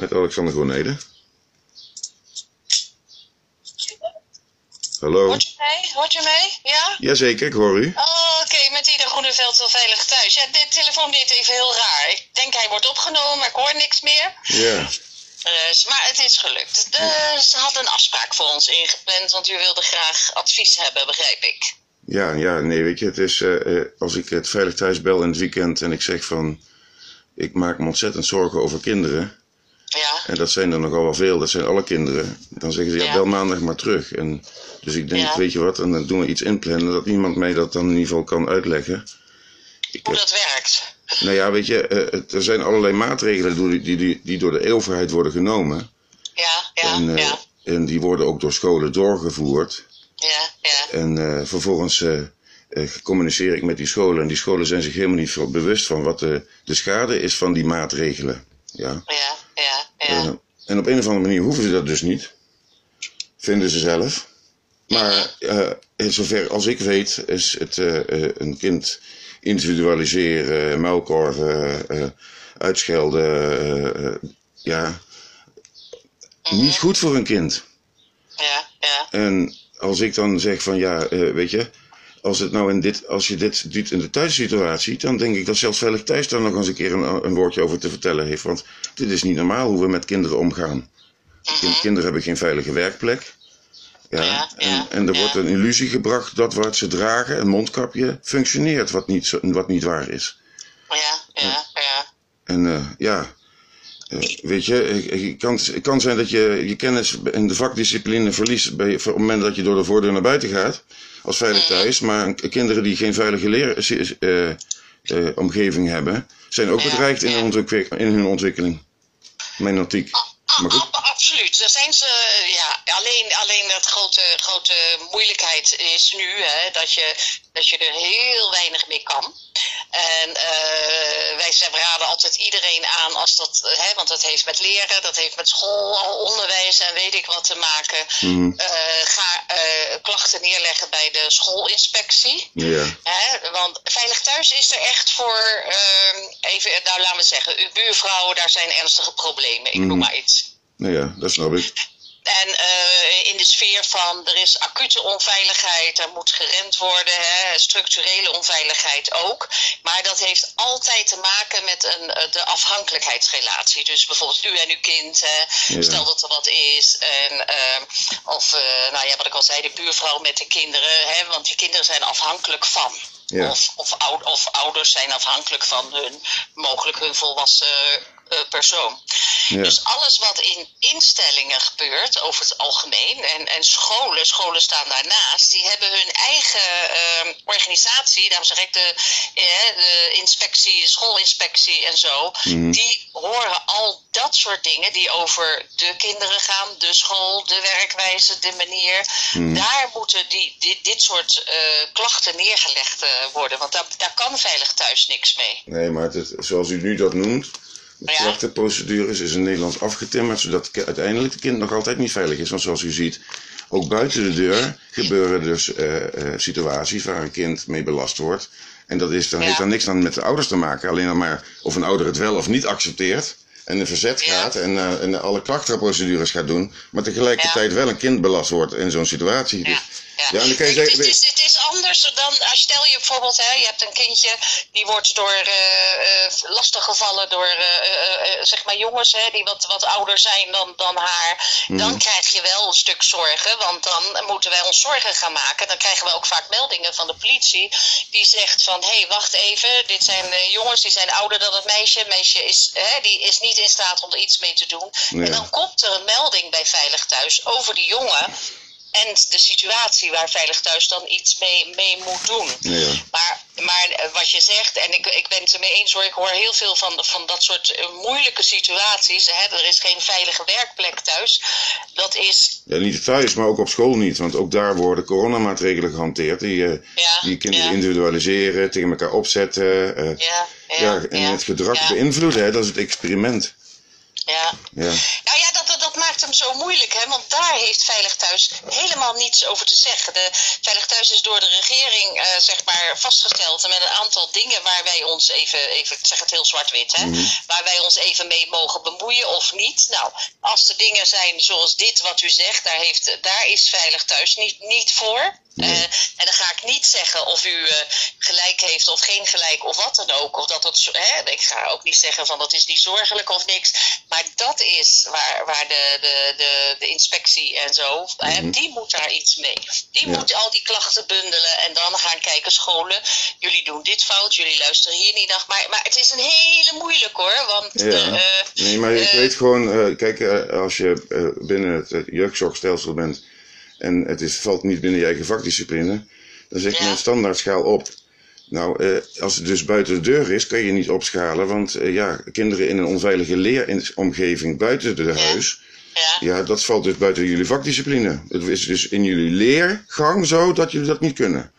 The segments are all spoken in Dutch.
met Alexander Groenede. Hallo? Hoort je mee? Hoort je mee? Ja? Jazeker, ik hoor u. Oh, oké, met Ieder Groeneveld wel veilig thuis. Ja, de telefoon deed even heel raar. Ik denk hij wordt opgenomen, maar ik hoor niks meer. Ja. Dus, maar het is gelukt. De, ze had een afspraak voor ons ingepland, want u wilde graag advies hebben, begrijp ik. Ja, ja, nee, weet je, het is eh, eh, als ik het veilig thuis bel in het weekend en ik zeg van, ik maak me ontzettend zorgen over kinderen. Ja, En dat zijn er nogal wel veel, dat zijn alle kinderen. Dan zeggen ze, ja, Ja. bel maandag maar terug. En, dus ik denk, Ja. weet je wat, en dan doen we iets inplannen dat iemand mij dat dan in ieder geval kan uitleggen. Ik hoe heb, dat werkt. nou ja, weet je, eh, er zijn allerlei maatregelen die, die, die, door de overheid worden genomen. Ja, ja, en, eh, ja, en die worden ook door scholen doorgevoerd. ja, ja. En eh, vervolgens communiceer ik met die scholen. En die scholen zijn zich helemaal niet veel bewust van wat de, de schade is van die maatregelen. Ja. Ja, ja. Eh, en op een of andere manier hoeven ze dat dus niet. Vinden ze zelf. Maar eh, in zover als ik weet, is het eh, een kind individualiseren, muilkorven, eh, uitschelden. ja, niet goed voor een kind. ja, ja. En als ik dan zeg van ja, weet je, als, het nou in dit, als je dit doet in de thuissituatie, dan denk ik dat zelfs Veilig Thuis daar nog eens een keer een, een woordje over te vertellen heeft. Want dit is niet normaal hoe we met kinderen omgaan. Kind- kinderen hebben geen veilige werkplek. Ja, Ja, en, ja, en er ja. wordt een illusie gebracht dat wat ze dragen, een mondkapje, functioneert, wat niet, zo- wat niet waar is. Ja, ja, ja. En eh, ja, eh, weet je, het kan, kan zijn dat je je kennis en de vakdiscipline verliest bij, op het moment dat je door de voordeur naar buiten gaat, als veilig thuis. Maar kinderen die geen veilige leer, eh, eh, hebben, zijn ook bedreigd in, hun ontwik- in hun ontwikkeling. Mijn optiek. Maar goed. Absoluut, daar zijn ze, ja, alleen, alleen dat grote, grote moeilijkheid is nu hè, dat, je, dat je er heel weinig mee kan. Altijd iedereen aan als dat, eh, hè, want dat heeft met leren, dat heeft met school, onderwijs en weet ik wat te maken. Mhm. Eh, ga eh, klachten neerleggen bij de schoolinspectie. Ja, Hè, want Veilig Thuis is er echt voor, ehm, even, nou laten we zeggen, uw buurvrouw, daar zijn ernstige problemen. Ik noem Mhm. maar iets. nou ja, dat snap ik. En eh, in de sfeer van er is acute onveiligheid, er moet gerend worden, hè, structurele onveiligheid ook. Maar dat heeft altijd te maken met een, eh, de afhankelijkheidsrelatie. Dus bijvoorbeeld u en uw kind, hè, Ja. stel dat er wat is. En, eh, of nou ja, wat ik al zei, de buurvrouw met de kinderen, hè, want die kinderen zijn afhankelijk van. Ja. Of, of, ou- of ouders zijn afhankelijk van hun, mogelijk hun volwassen persoon. Ja. Dus alles wat in instellingen gebeurt, over het algemeen, en, en scholen, scholen staan daarnaast, die hebben hun eigen ehm, organisatie, daarom zeg ik de, eh, de inspectie, schoolinspectie en zo, Mhm. die horen al dat soort dingen die over de kinderen gaan, de school, de werkwijze, de manier. Mhm. Daar moeten die, die, dit soort eh, klachten neergelegd eh, worden, want daar, daar kan veilig thuis niks mee. Nee, maar het is, zoals u nu dat noemt, de klachtenprocedures is in Nederland afgetimmerd, zodat uiteindelijk het kind nog altijd niet veilig is. Want zoals u ziet, ook buiten de deur gebeuren dus eh, eh, situaties waar een kind mee belast wordt. En dat is, dan Ja. heeft dan niks aan met de ouders te maken, alleen dan maar of een ouder het wel of niet accepteert. En in verzet Ja. gaat en, eh, en alle klachtenprocedures gaat doen, maar tegelijkertijd wel een kind belast wordt in zo'n situatie. Dus, Ja, dan kan je zeggen, het, is, het is anders dan, als stel je bijvoorbeeld, hè, je hebt een kindje die wordt door eh eh lastiggevallen door eh, zeg maar jongens hè, die wat, wat ouder zijn dan, dan haar. Mhm. Dan krijg je wel een stuk zorgen, want dan moeten wij ons zorgen gaan maken. Dan krijgen we ook vaak meldingen van de politie die zegt van hé, hey, wacht even, dit zijn jongens die zijn ouder dan het meisje. Het meisje is, hè, die is niet in staat om er iets mee te doen. En dan komt er een melding bij Veilig Thuis over die jongen. En de situatie waar Veilig Thuis dan iets mee, mee moet doen. Ja. Maar, maar eh, wat je zegt, en ik, ik ben het ermee eens hoor, ik hoor heel veel van, van dat soort eh, moeilijke situaties. Hè, er is geen veilige werkplek thuis. Dat is, Ja, niet thuis, maar ook op school niet. Want ook daar worden coronamaatregelen gehanteerd. Die, eh, ja, die kinderen ja, individualiseren, tegen elkaar opzetten. ja, ja, ja, en het gedrag beïnvloeden. Hè? Dat is het experiment. ja. Ja. Nou ja, maakt hem zo moeilijk, hè? want daar heeft Veilig Thuis helemaal niets over te zeggen. De Veilig Thuis is door de regering uh, zeg maar vastgesteld met een aantal dingen waar wij ons even, even ik zeg het heel zwart-wit, hè, mm. waar wij ons even mee mogen bemoeien of niet. Nou, als er dingen zijn zoals dit wat u zegt, daar, heeft, daar is Veilig Thuis niet, niet voor. Uh, en dan ga ik niet zeggen of u uh, gelijk heeft of geen gelijk of wat dan ook. Of dat het, hè, ik ga ook niet zeggen van dat is niet zorgelijk of niks. Maar dat is waar, waar de, de, de, de inspectie en zo, mm -hmm. hè, mhm. die moet daar iets mee. Die ja. moet al die klachten bundelen en dan gaan kijken scholen. Jullie doen dit fout, jullie luisteren hier niet naar. Maar, maar het is een hele moeilijk hoor. Want, ja. Uh, nee, maar ik weet gewoon, kijk, als je binnen het jeugdzorgstelsel bent en het is, valt niet binnen je eigen vakdiscipline, dan zeg je ja. een standaardschaal op. Nou, eh, als het dus buiten de deur is, kan je niet opschalen, want eh, ja, kinderen in een onveilige leeromgeving buiten de huis, ja. ja. dat valt dus buiten jullie vakdiscipline. Het is dus in jullie leergang zo dat jullie dat niet kunnen.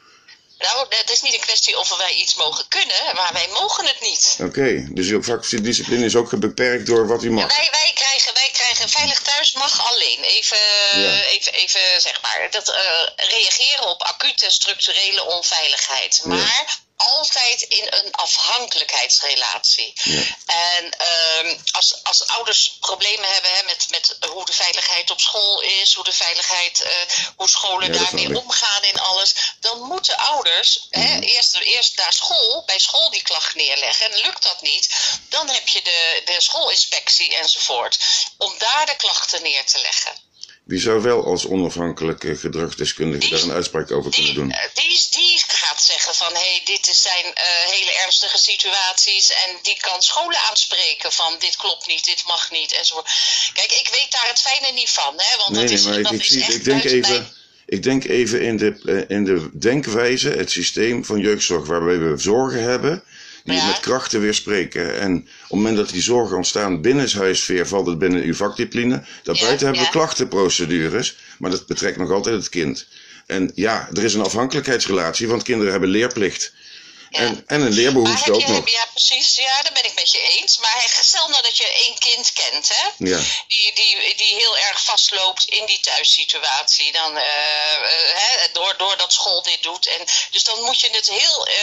Nou, het is niet een kwestie of wij iets mogen kunnen, maar wij mogen het niet. Oké, okay, dus uw vakdiscipline is ook beperkt door wat u mag. Ja, wij, wij, krijgen, wij krijgen veilig thuis mag alleen. Even, ja. even, even zeg maar, dat uh, reageren op acute structurele onveiligheid. Maar altijd in een afhankelijkheidsrelatie. Ja. En um, als, als ouders problemen hebben hè, met, met hoe de veiligheid op school is, hoe de veiligheid, uh, hoe scholen ja, daarmee omgaan in alles, dan moeten ouders mm hè, mhm. eerst, eerst naar school, bij school die klacht neerleggen. En lukt dat niet, dan heb je de, de schoolinspectie enzovoort, om daar de klachten neer te leggen. Wie zou wel als onafhankelijke gedragsdeskundige daar een uitspraak over kunnen doen? Die, die gaat zeggen van hé, hey, dit zijn uh, hele ernstige situaties en die kan scholen aanspreken van dit klopt niet, dit mag niet enzovoort. Kijk, ik weet daar het fijne niet van, hè, want nee, dat nee, is, maar dat ik, is ik, echt ik denk even, mijn... ik denk even in de, uh, in de denkwijze, het systeem van jeugdzorg waarbij we zorgen hebben die ja. met krachten weerspreken. En op het moment dat die zorgen ontstaan binnen huisveer, valt het binnen uw vakdiscipline. Daarbuiten ja, hebben we klachtenprocedures, maar dat betrekt nog altijd het kind. En ja, er is een afhankelijkheidsrelatie, want kinderen hebben leerplicht. Ja. En, en een leerbehoefte ook je, nog. Ja, precies. Ja, daar ben ik met je eens. Maar stel nou dat je één kind kent, hè? Ja. Die, die, die heel erg vastloopt in die thuissituatie. Dan, uh, hè, door, doordat school dit doet. En, dus dan moet je het heel uh,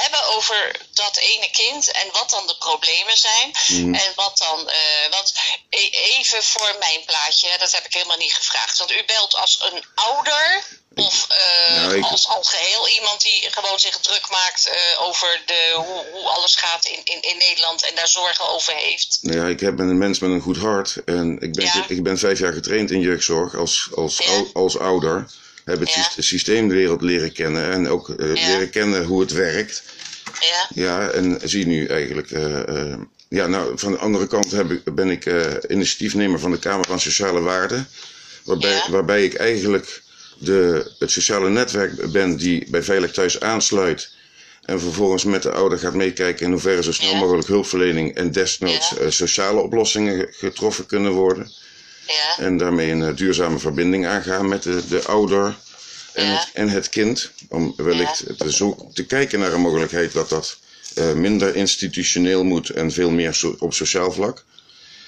hebben over dat ene kind en wat dan de problemen zijn. Mm. En wat dan. want e even voor mijn plaatje, dat heb ik helemaal niet gevraagd. Want u belt als een ouder of uh, nou, ik... als, als geheel iemand die gewoon zich druk maakt uh, over de, hoe, hoe alles gaat in, in, in Nederland en daar zorgen over heeft? Nou ja, ik heb een mens met een goed hart en ik ben, ja. ik ben vijf jaar getraind in jeugdzorg als, als, ja. ou, als ouder. Heb het ja. systeemwereld leren kennen en ook uh, leren kennen hoe het werkt. Ja. Ja, en zie nu eigenlijk. ja, nou, van de andere kant heb ik, ben ik initiatiefnemer van de Kamer van Sociale Waarden. Waarbij, waarbij ik eigenlijk de, het sociale netwerk ben die bij Veilig Thuis aansluit. En vervolgens met de ouder gaat meekijken in hoeverre zo snel mogelijk hulpverlening en desnoods ja. uh, sociale oplossingen getroffen kunnen worden. Ja. En daarmee een uh, duurzame verbinding aangaan met de, de ouder en, het, en het kind. Om wellicht te, te kijken naar een mogelijkheid dat dat uh, minder institutioneel moet en veel meer so op sociaal vlak.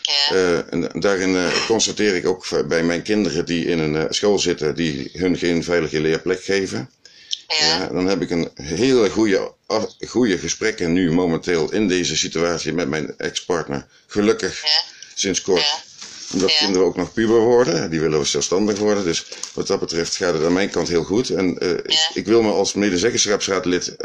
Ja. Uh, en daarin uh, constateer ik ook bij mijn kinderen die in een school zitten, die hun geen veilige leerplek geven. Ja. ja dan heb ik een hele goede, goede gesprekken nu momenteel in deze situatie met mijn ex-partner. Gelukkig ja. sinds kort. Omdat kinderen ook nog puber worden, die willen zelfstandig worden. Dus wat dat betreft gaat het aan mijn kant heel goed. En ik, ik, wil me als medezeggenschapsraadlid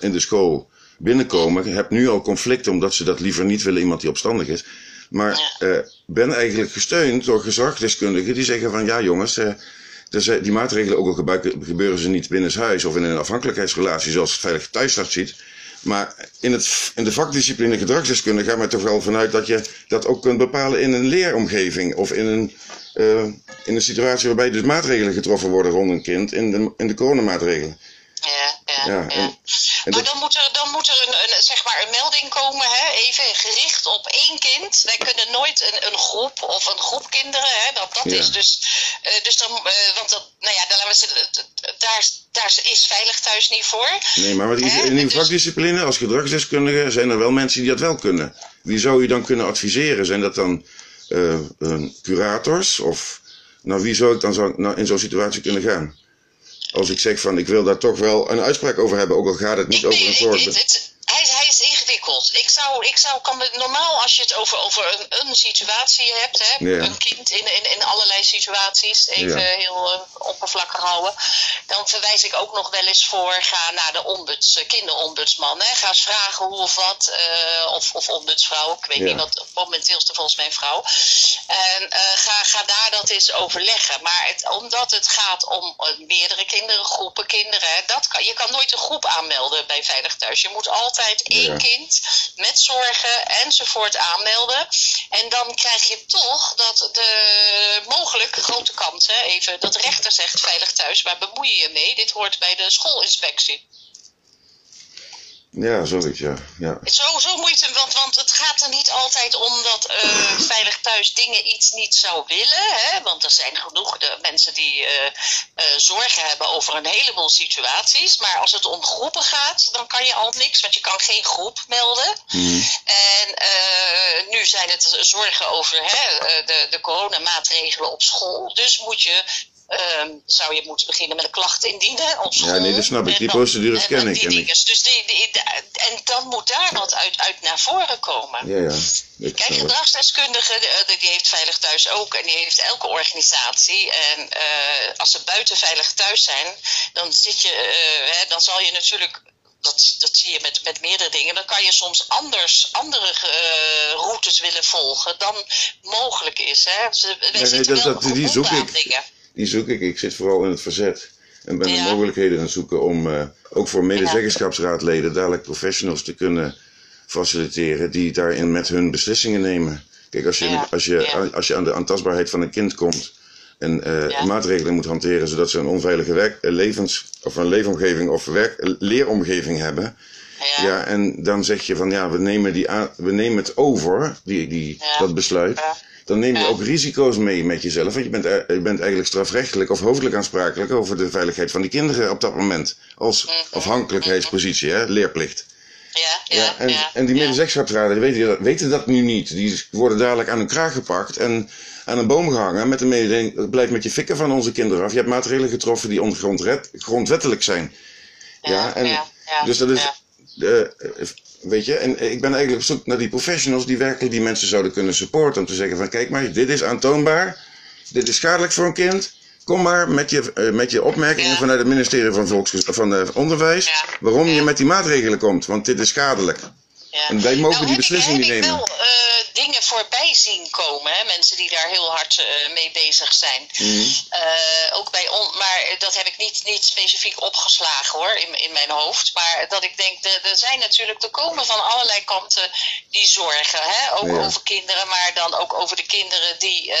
in de school binnenkomen. Ik heb nu al conflicten omdat ze dat liever niet willen, iemand die opstandig is. Maar ja. uh, ben eigenlijk gesteund door gezagdeskundigen die zeggen van ja jongens, uh, die maatregelen ook al gebruiken, gebeuren ze niet binnenshuis of in een afhankelijkheidsrelatie zoals het Veilig Thuisstart ziet. Maar in, het, in de vakdiscipline gedragsdeskunde gaat men toch wel vanuit dat je dat ook kunt bepalen in een leeromgeving of in een, uh, in een situatie waarbij dus maatregelen getroffen worden rond een kind in de, in de coronamaatregelen. Ja, ja, ja. En, en maar dat... dan moet er, dan moet er een, een, zeg maar een melding komen, hè, even gericht op één kind. Wij kunnen nooit een, een groep of een groep kinderen, hè, dat, dat is dus, uh, dus dan, uh, want dat, nou ja, dan, daar, daar is veilig thuis niet voor. Nee, maar wat, in uw dus... vakdiscipline als gedragsdeskundige zijn er wel mensen die dat wel kunnen. Wie zou u dan kunnen adviseren? Zijn dat dan eh, curators? Of naar wie zou ik dan zo, nou, in zo'n situatie kunnen gaan? Als ik zeg van ik wil daar toch wel een uitspraak over hebben, ook al gaat het niet over een soort. Hij, hij is ingewikkeld. Ik zou, ik zou kan me, normaal als je het over, over een, een situatie hebt, hè, een kind in, in, in allerlei situaties, even heel eh, oppervlakkig houden, dan verwijs ik ook nog wel eens voor, ga naar de ombuds, eh, kinderombudsman. Hè. Ga eens vragen hoe of wat, eh, of, of ombudsvrouw, ik weet niet wat, momenteel is er volgens mij een vrouw. En ga, ga daar dat eens overleggen. Maar het, omdat het gaat om meerdere kinderen, groepen kinderen, dat kan, je kan nooit een groep aanmelden bij Veilig Thuis. Je moet altijd één Ja. kind met zorgen enzovoort aanmelden. En dan krijg je toch dat de mogelijk grote kans, hè, even, dat de rechter zegt Veilig Thuis, waar bemoei je je mee? Dit hoort bij de schoolinspectie. Ja, zoiets, ja. ja. Zo, zo moet je het, want, want het gaat er niet altijd om dat eh, Veilig Thuis dingen iets niet zou willen. Hè? Want er zijn genoeg de mensen die eh, eh, zorgen hebben over een heleboel situaties. Maar als het om groepen gaat, dan kan je al niks, want je kan geen groep melden. Mhm. En nu zijn het zorgen over hè, de, de coronamaatregelen op school. Dus moet je, ehm, zou je moeten beginnen met een klacht indienen op school. Ja, nee, dat snap ik. Die procedures en ken ik. die En ik-. Dus die, die, en dan moet daar wat uit, uit naar voren komen. Ja, ja. Kijk, gedragsdeskundige, eh, die heeft Veilig Thuis ook en die heeft elke organisatie. En eh, als ze buiten Veilig Thuis zijn, dan, zit je, eh, hè, dan zal je natuurlijk, dat, dat zie je met, met meerdere dingen, dan kan je soms anders, andere eh, routes willen volgen dan mogelijk is. Hè. Ze, wij nee, dat- die zoek ik. dingen. Die zoek ik. Ik zit vooral in het verzet. En ben Ja. de mogelijkheden aan het zoeken om eh, ook voor medezeggenschapsraadleden dadelijk professionals te kunnen faciliteren die daarin met hun beslissingen nemen. Kijk, als je, Ja, als je, ja. als je aan de aantastbaarheid van een kind komt en eh, maatregelen moet hanteren zodat ze een onveilige werk, eh, levens, of een leefomgeving of werk, leeromgeving hebben, Ja. en dan zeg je van ja, we nemen, die aan, we nemen het over, die, die, dat besluit. Dan neem je Ja. ook risico's mee met jezelf. Want je bent, eh, je bent eigenlijk strafrechtelijk of hoofdelijk aansprakelijk over de veiligheid van die kinderen op dat moment. Als Mhm. afhankelijkheidspositie, hè, leerplicht. Ja, ja, Ja, en, ja, en die medezeggenschapsraden weten, dat- weten dat nu niet. Die worden dadelijk aan hun kraag gepakt en aan een boom gehangen met de mededeling: blijf met je fikken van onze kinderen af. Je hebt maatregelen getroffen die ongrondwet, grondwettelijk zijn. Ja, en ja, ja, dus dat is. Weet je, en ik ben eigenlijk op zoek naar die professionals die werkelijk die mensen zouden kunnen supporten. Om te zeggen van, kijk maar, dit is aantoonbaar, dit is schadelijk voor een kind. Kom maar met je, eh, met je opmerkingen Ja. vanuit het ministerie van, Volks, van eh, Onderwijs, waarom je met die maatregelen komt, want dit is schadelijk. Ja. En wij mogen Nou die ik- beslissing heb niet ik nemen. wel eh, dingen voorbij zien komen, hè? mensen die daar heel hard eh, mee bezig zijn. Mhm. Eh, ook bij on, maar dat heb ik niet, niet specifiek opgeslagen hoor, in, in mijn hoofd. Maar dat ik denk, er, zijn natuurlijk, er komen van allerlei kanten die zorgen. Hè? Ook Ja. over kinderen, maar dan ook over de kinderen die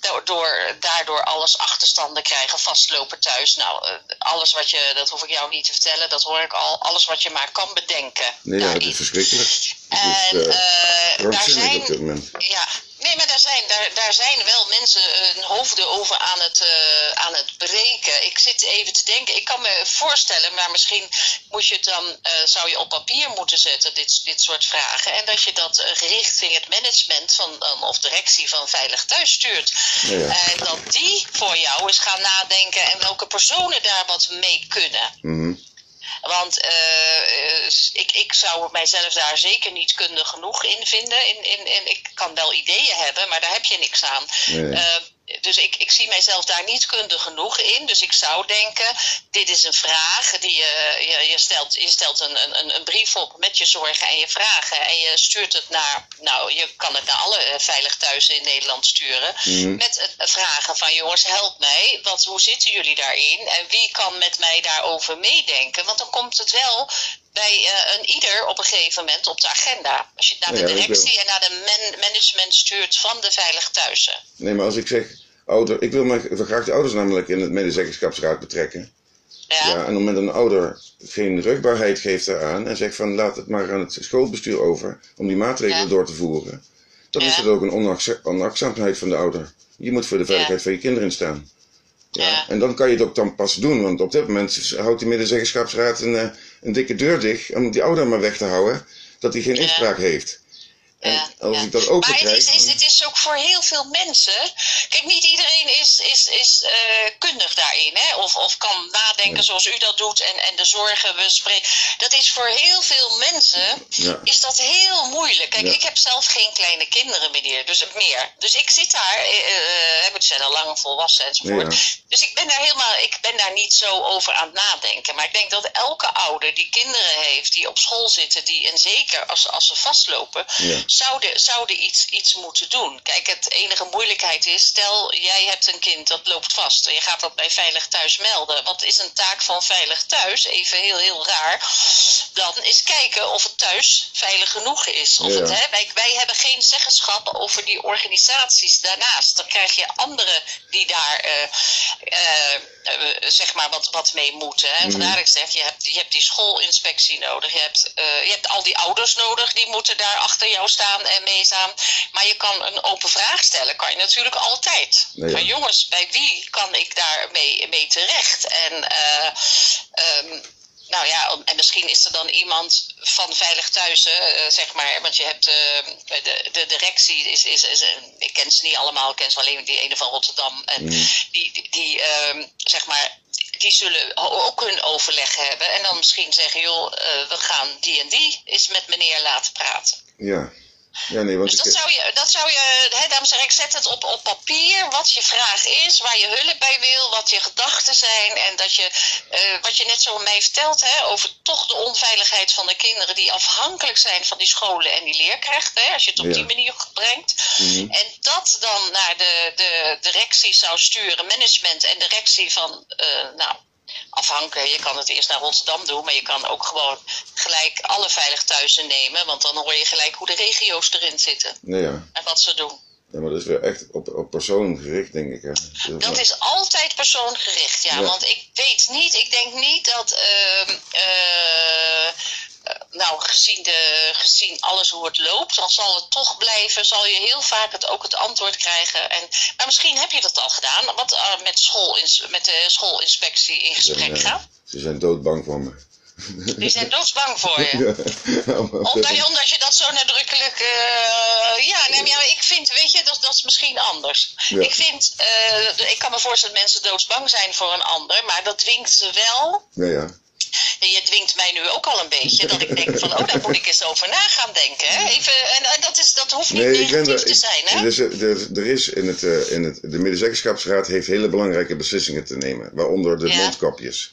daardoor, daardoor alles achterstanden krijgen, vastlopen thuis. Nou, alles wat je, dat hoef ik jou niet te vertellen, dat hoor ik al, alles wat je maar kan bedenken. Nee, ja, daarin. is verschrikkelijk. Het En eh, daar zijn op dit moment. ja, nee, maar daar zijn, daar, daar zijn wel mensen hun hoofden over aan het, eh, aan het breken. Ik zit even te denken, ik kan me voorstellen, maar misschien moet je het dan, eh, zou je op papier moeten zetten, dit, dit soort vragen. En dat je dat richting het management van, dan, of directie van Veilig Thuis stuurt. Ja. En dat die voor jou eens gaan nadenken en welke personen daar wat mee kunnen. Mhm. Want eh, eh, ik, ik zou mijzelf daar zeker niet kundig genoeg in vinden. In, in, in, ik kan wel ideeën hebben, maar daar heb je niks aan. Nee. Eh, dus ik, ik zie mijzelf daar niet kundig genoeg in. Dus ik zou denken, dit is een vraag. Die je, je, je stelt, je stelt een, een, een brief op met je zorgen en je vragen. En je stuurt het naar, nou je kan het naar alle eh, veilig thuizen in Nederland sturen. Mhm. Met eh, vragen van jongens, help mij. Wat, hoe zitten jullie daarin? En wie kan met mij daarover meedenken? Want dan komt het wel bij eh, een ieder op een gegeven moment op de agenda. Als je het naar de directie en naar de man- management stuurt van de veilig thuizen. Nee, maar als ik zeg, ouder, ik wil wil graag de ouders namelijk in het medezeggenschapsraad betrekken. Ja, Ja, en op het moment dat een ouder geen rugbaarheid geeft eraan en zegt van laat het maar aan het schoolbestuur over om die maatregelen Ja. door te voeren, dan is het ook een onachtza- onachtzaamheid van de ouder. Je moet voor de veiligheid van je kinderen instaan. Ja. Ja. En dan kan je het ook dan pas doen, want op dit moment houdt die medezeggenschapsraad een, eh, een dikke deur dicht om die ouder maar weg te houden, dat hij geen inspraak heeft. En Ja, als ja. ik dat ook Maar het is, is, het is ook voor heel veel mensen. Kijk, niet iedereen is, is, is eh, kundig daarin, hè? Of, of kan nadenken zoals u dat doet en, en de zorgen bespreken. Dat is voor heel veel mensen is dat heel moeilijk. Kijk, ik heb zelf geen kleine kinderen meer, dus meer. Dus ik zit daar, eh, eh, het zijn al lang volwassen enzovoort. Dus ik ben daar helemaal, ik ben daar niet zo over aan het nadenken. Maar ik denk dat elke ouder die kinderen heeft, die op school zitten, die en zeker als, als ze vastlopen, Ja. Zouden, zouden iets, iets moeten doen. Kijk, het enige moeilijkheid is, stel jij hebt een kind dat loopt vast en je gaat dat bij Veilig Thuis melden. Wat is een taak van Veilig Thuis? Even heel, heel raar. Dan is kijken of het thuis veilig genoeg is. Of Ja. het, hè, wij, wij hebben geen zeggenschap over die organisaties daarnaast. Dan krijg je anderen die daar eh, eh, eh, zeg maar wat, wat mee moeten. Hè. En Mhm. vandaar ik zeg, je hebt, je hebt die schoolinspectie nodig. Je hebt, eh, je hebt al die ouders nodig, die moeten daar achter jou staan en meestaan. Maar je kan een open vraag stellen, kan je natuurlijk altijd. Nee, ja. Van jongens, bij wie kan ik daar mee, mee terecht? En eh, ehm, nou ja, en misschien is er dan iemand van Veilig Thuis, eh, zeg maar. Want je hebt eh, de, de directie, is, is, is, ik ken ze niet allemaal, ik ken ze alleen die ene van Rotterdam. En die, die, die, ehm, zeg maar, die zullen ook hun overleg hebben. En dan misschien zeggen, joh, eh, we gaan die en die eens met meneer laten praten. Ja. Ja, nee, want Dus ik... dat zou je, dat zou je hè, daarom zeg ik, zet het op, op papier wat je vraag is, waar je hulp bij wil, wat je gedachten zijn. En dat je, eh, wat je net zo mij vertelt, hè, over toch de onveiligheid van de kinderen die afhankelijk zijn van die scholen en die leerkrachten, hè, als je het op Ja. die manier brengt. Mhm. En dat dan naar de, de directie zou sturen, management en directie van, eh, nou, afhankelijk. Je kan het eerst naar Rotterdam doen, maar je kan ook gewoon gelijk alle veilig thuizen nemen, want dan hoor je gelijk hoe de regio's erin zitten ja. en wat ze doen. ja, maar dat is weer echt op, op persoon gericht, denk ik. Hè. Dus, Dat is altijd persoongericht, ja. Ja. Want ik weet niet, ik denk niet dat. ehm, eh, eh, nou, gezien, de, gezien alles hoe het loopt, dan zal het toch blijven. Zal je heel vaak het, ook het antwoord krijgen. En, maar misschien heb je dat al gedaan. Wat eh, met, schoolins, met de schoolinspectie in gesprek eh, gaan. ze zijn doodbang voor me. Die zijn doodsbang voor je. Ja. Omdat je, omdat je dat zo nadrukkelijk. eh, ja, nee, maar ja, ik vind, weet je, dat, dat is misschien anders. Ja. Ik vind, eh, ik kan me voorstellen dat mensen doodsbang zijn voor een ander, maar dat dwingt ze wel. Ja, ja. Je dwingt mij nu ook al een beetje, dat ik denk van, oh, daar moet ik eens over na gaan denken. Hè? Even, en, en dat, is, dat hoeft niet Nee, negatief er, te zijn, hè? dus, eh, er, er is in het, eh, in het, de Medezeggenschapsraad heeft hele belangrijke beslissingen te nemen, waaronder de Ja. mondkapjes.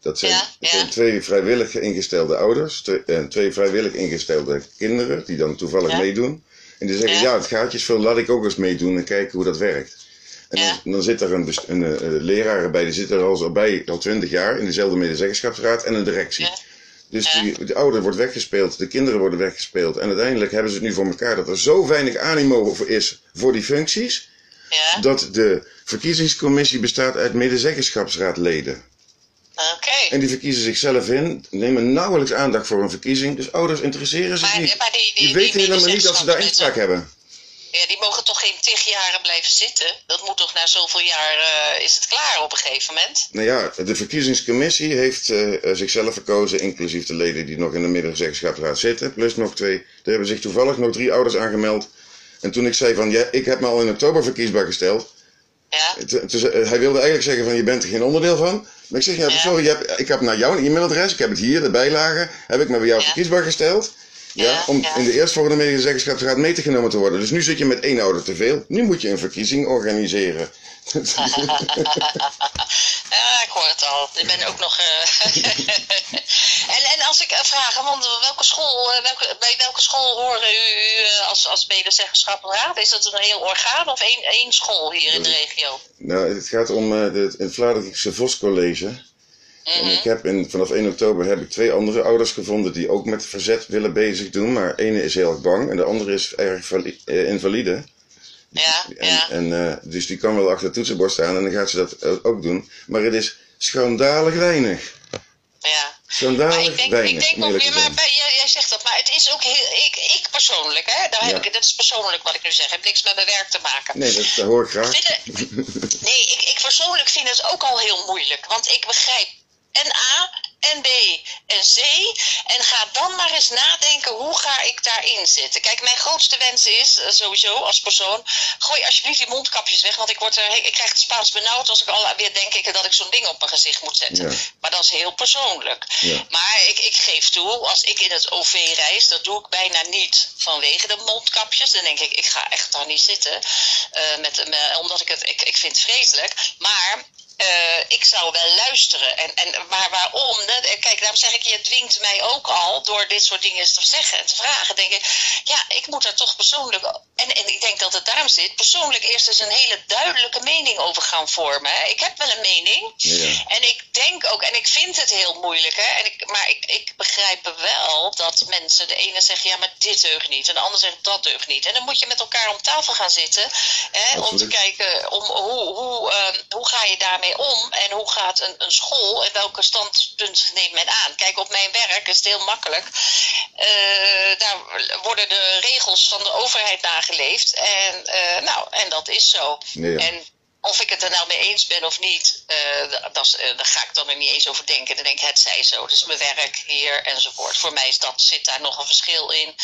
Dat zijn, Ja, dat ja. zijn twee vrijwillig ingestelde ouders twee- en twee vrijwillig ingestelde kinderen, die dan toevallig meedoen. En die zeggen, ja. Ja. het gaatje is veel, laat ik ook eens meedoen en kijken hoe dat werkt. En Ja. dan, dan zit er een, een, eh, eh, leraar bij, die zit er al zo bij, al twintig jaar, in dezelfde medezeggenschapsraad en een directie. Ja. Dus Ja. die, de ouder wordt weggespeeld, de kinderen worden weggespeeld. En uiteindelijk hebben ze het nu voor elkaar dat er zo weinig animo voor is voor die functies. Ja, Dat de verkiezingscommissie bestaat uit medezeggenschapsraadleden. En die verkiezen zichzelf in, nemen nauwelijks aandacht voor een verkiezing. Dus ouders interesseren zich Maar, niet. maar die, die, Die weten helemaal niet dat ze daar inspraak hebben. Ja, die mogen toch geen tig jaren blijven zitten? Dat moet toch na zoveel jaar, eh, is het klaar op een gegeven moment? Nou ja, de verkiezingscommissie heeft eh, eh, zichzelf verkozen, inclusief de leden die nog in de medezeggenschapsraad zitten. Plus nog twee. Er hebben zich toevallig nog drie ouders aangemeld. En toen ik zei van, ja, ik heb me al in oktober verkiesbaar gesteld. Ja, hij wilde eigenlijk zeggen van je bent er geen onderdeel van. Maar ik zeg ja, Ja. sorry, je hebt, ik heb naar jouw e-mailadres, ik heb het hier, de bijlage, heb ik me bij jou Ja. verkiesbaar gesteld. Ja, om in de eerstvolgende medezeggenschapsraad mee te genomen te worden. Dus nu zit je met één ouder te veel. Nu moet je een verkiezing organiseren. ja, ik hoor het al. Ik ben ook nog. eh, en, en als ik vraag, want welke school, eh, welke, bij welke school horen u, u eh, als, als medezeggenschapsraad? Is dat een heel orgaan of één, één school hier in de regio? nou, het gaat om het Vlaardingse Voscollege. En Mhm. ik heb in, vanaf 1 oktober heb ik twee andere ouders gevonden die ook met verzet willen bezig doen. Maar ene is heel erg bang en de andere is erg eh, invalide. Ja, En, ja. en, eh, dus die kan wel achter het toetsenbord staan en dan gaat ze dat eh, ook doen. Maar het is schandalig weinig. ja. Schandalig Maar ik denk, weinig. ik denk ook weer, maar jij, jij zegt dat, maar het is ook heel, ik, ik persoonlijk, hè, daar heb Ja. ik, dat is persoonlijk wat ik nu zeg, heeft niks met mijn werk te maken. Nee, dat, dat hoor ik graag. Nee, ik, ik persoonlijk vind het ook al heel moeilijk. Want ik begrijp en A, en B en C. En ga dan maar eens nadenken, hoe ga ik daarin zitten? Kijk, mijn grootste wens is, eh, sowieso als persoon, gooi alsjeblieft die mondkapjes weg. Want ik, word er, ik krijg het Spaans benauwd als ik al weer denk ik dat ik zo'n ding op mijn gezicht moet zetten. Ja. Maar dat is heel persoonlijk. Ja. Maar ik, ik geef toe, als ik in het OV reis, dat doe ik bijna niet vanwege de mondkapjes. Dan denk ik, ik ga echt daar niet zitten. eh, met, me- omdat ik het, ik, ik vind het vreselijk. Maar eh, ik zou wel luisteren. En, en, maar waarom? Ne? Kijk, daarom zeg ik, je dwingt mij ook al door dit soort dingen te zeggen en te vragen. Denk ik, ja, ik moet daar toch persoonlijk. En, en ik denk dat het daarom zit. Persoonlijk eerst eens een hele duidelijke mening over gaan vormen. hè. Ik heb wel een mening. Ja. En ik denk ook, en ik vind het heel moeilijk, hè, en ik, maar ik, ik begrijp wel dat mensen, de ene zegt ja, maar dit deugt niet, en de ander zegt dat deugt niet. En dan moet je met elkaar om tafel gaan zitten, hè, om te kijken om, hoe, hoe, ehm, hoe ga je daarmee om en hoe gaat een, een school en welke standpunt neemt men aan. Kijk, op mijn werk is het heel makkelijk. Eh, daar worden de regels van de overheid nageleefd en, eh, nou, en dat is zo. Ja. En of ik het er nou mee eens ben of niet, eh, da- dat daar ga ik dan er niet eens over denken. Dan denk ik, het zij zo. Dus mijn werk hier enzovoort. Voor mij is dat, zit daar nog een verschil in.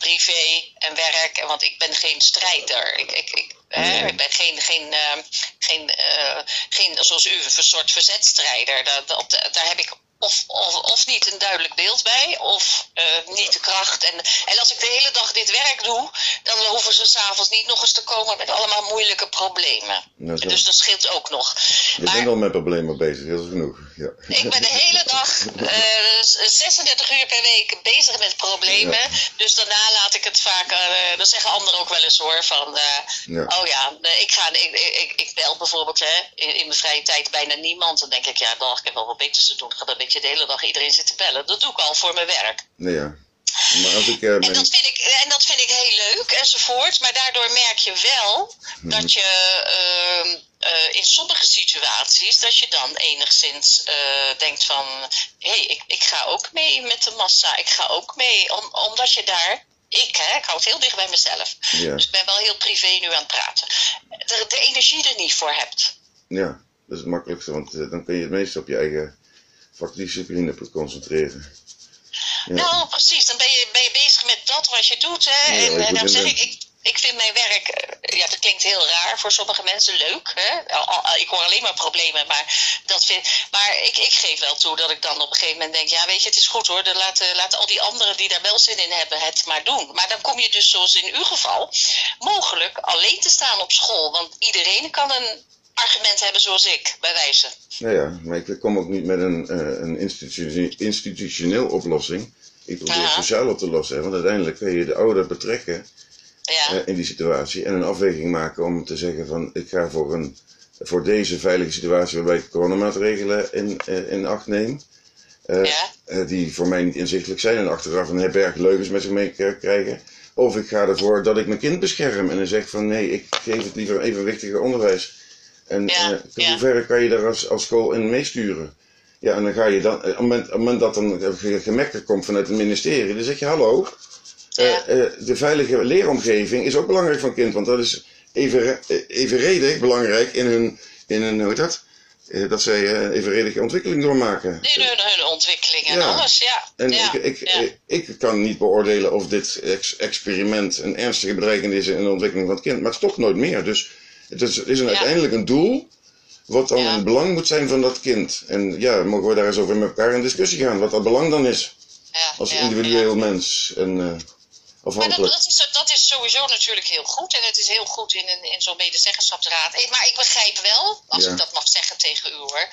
Privé en werk. En Want ik ben geen strijder. Ik, ik, ik, hè, ik ben geen, geen, eh, geen, eh, geen, zoals u, een soort verzetstrijder. Daar, dat, daar heb ik of, of, of niet een duidelijk beeld bij, of eh, niet de kracht. En, en als ik de hele dag dit werk doe, dan hoeven ze s'avonds niet nog eens te komen met allemaal moeilijke problemen. Dus dat scheelt ook nog. Je Maar bent al met problemen bezig, is genoeg. Ja. ik ben de hele dag, eh, 36 uur per week bezig met problemen. Ja. Dus daarna laat ik het vaak, eh dat zeggen anderen ook wel eens hoor, van eh, Ja. oh ja, ik, ga, ik, ik, ik bel bijvoorbeeld hè, in, in mijn vrije tijd bijna niemand. Dan denk ik, ja, dag, ik heb wel wat beters te doen. Ik ga dan een beetje de hele dag iedereen zitten bellen. Dat doe ik al voor mijn werk. Nee, ja. Maar als ik eh, En dat, vind ik, en dat vind ik heel leuk enzovoort. Maar daardoor merk je wel dat je ehm, eh, in sommige situaties, dat je dan enigszins eh, denkt van, hé, hey, ik, ik ga ook mee met de massa. Ik ga ook mee, om, omdat je daar, ik, hè, ik hou het heel dicht bij mezelf. Ja. Dus ik ben wel heel privé nu aan het praten. De, de energie er niet voor hebt. Ja, dat is het makkelijkste, want eh, dan kun je het meest op je eigen vakdiscipline concentreren. Ja. Nou, precies. Dan ben je, ben je bezig met dat wat je doet. Hè? Ja, en en dan zeg ik, ik, ik vind mijn werk, eh, ja, dat klinkt heel raar voor sommige mensen, leuk. Hè? Al- ik hoor alleen maar problemen, maar, dat vind, maar ik, ik geef wel toe dat ik dan op een gegeven moment denk, ja, weet je, het is goed hoor, dan laten, laten al die anderen die daar wel zin in hebben het maar doen. Maar dan kom je dus, zoals in uw geval, mogelijk alleen te staan op school. Want iedereen kan een argument hebben zoals ik, bij wijze. Nou ja, maar ik kom ook niet met een, eh, een institutioneel, institutioneel oplossing. Ik probeer Aha. sociaal op te lossen, want uiteindelijk kun je de ouder betrekken Ja, eh, in die situatie en een afweging maken om te zeggen van ik ga voor, een, voor deze veilige situatie waarbij ik coronamaatregelen in, eh, in acht neem. eh, ja, die voor mij niet inzichtelijk zijn en achteraf een berg leugens met zich mee krijgen. Of ik ga ervoor dat ik mijn kind bescherm en dan zeg van nee, ik geef het liever evenwichtiger onderwijs. En Ja, ja. hoe ver kan je daar als, als school in meesturen? Ja, en dan ga je dan, op het moment, op het moment dat dan een gemekker komt vanuit het ministerie, dan zeg je hallo, eh, eh, de veilige leeromgeving is ook belangrijk voor een kind, want dat is even, eh, evenredig belangrijk in hun, in hun hoe heet dat? Dat zij evenredige ontwikkeling doormaken. in hun, hun ontwikkeling en Ja. alles, ja. En ja. ik, ik, ja. ik, kan niet beoordelen of dit ex- experiment een ernstige bedreiging is in de ontwikkeling van het kind, maar het is toch nooit meer. Dus het is, het is een, uiteindelijk een doel wat dan het belang moet zijn van dat kind. En ja, mogen we daar eens over met elkaar in discussie gaan, wat dat belang dan is als individueel mens en Maar dat, is, dat is sowieso natuurlijk heel goed. En het is heel goed in, een- in zo'n medezeggenschapsraad. Maar ik begrijp wel, als Ja. ik dat mag zeggen tegen u hoor,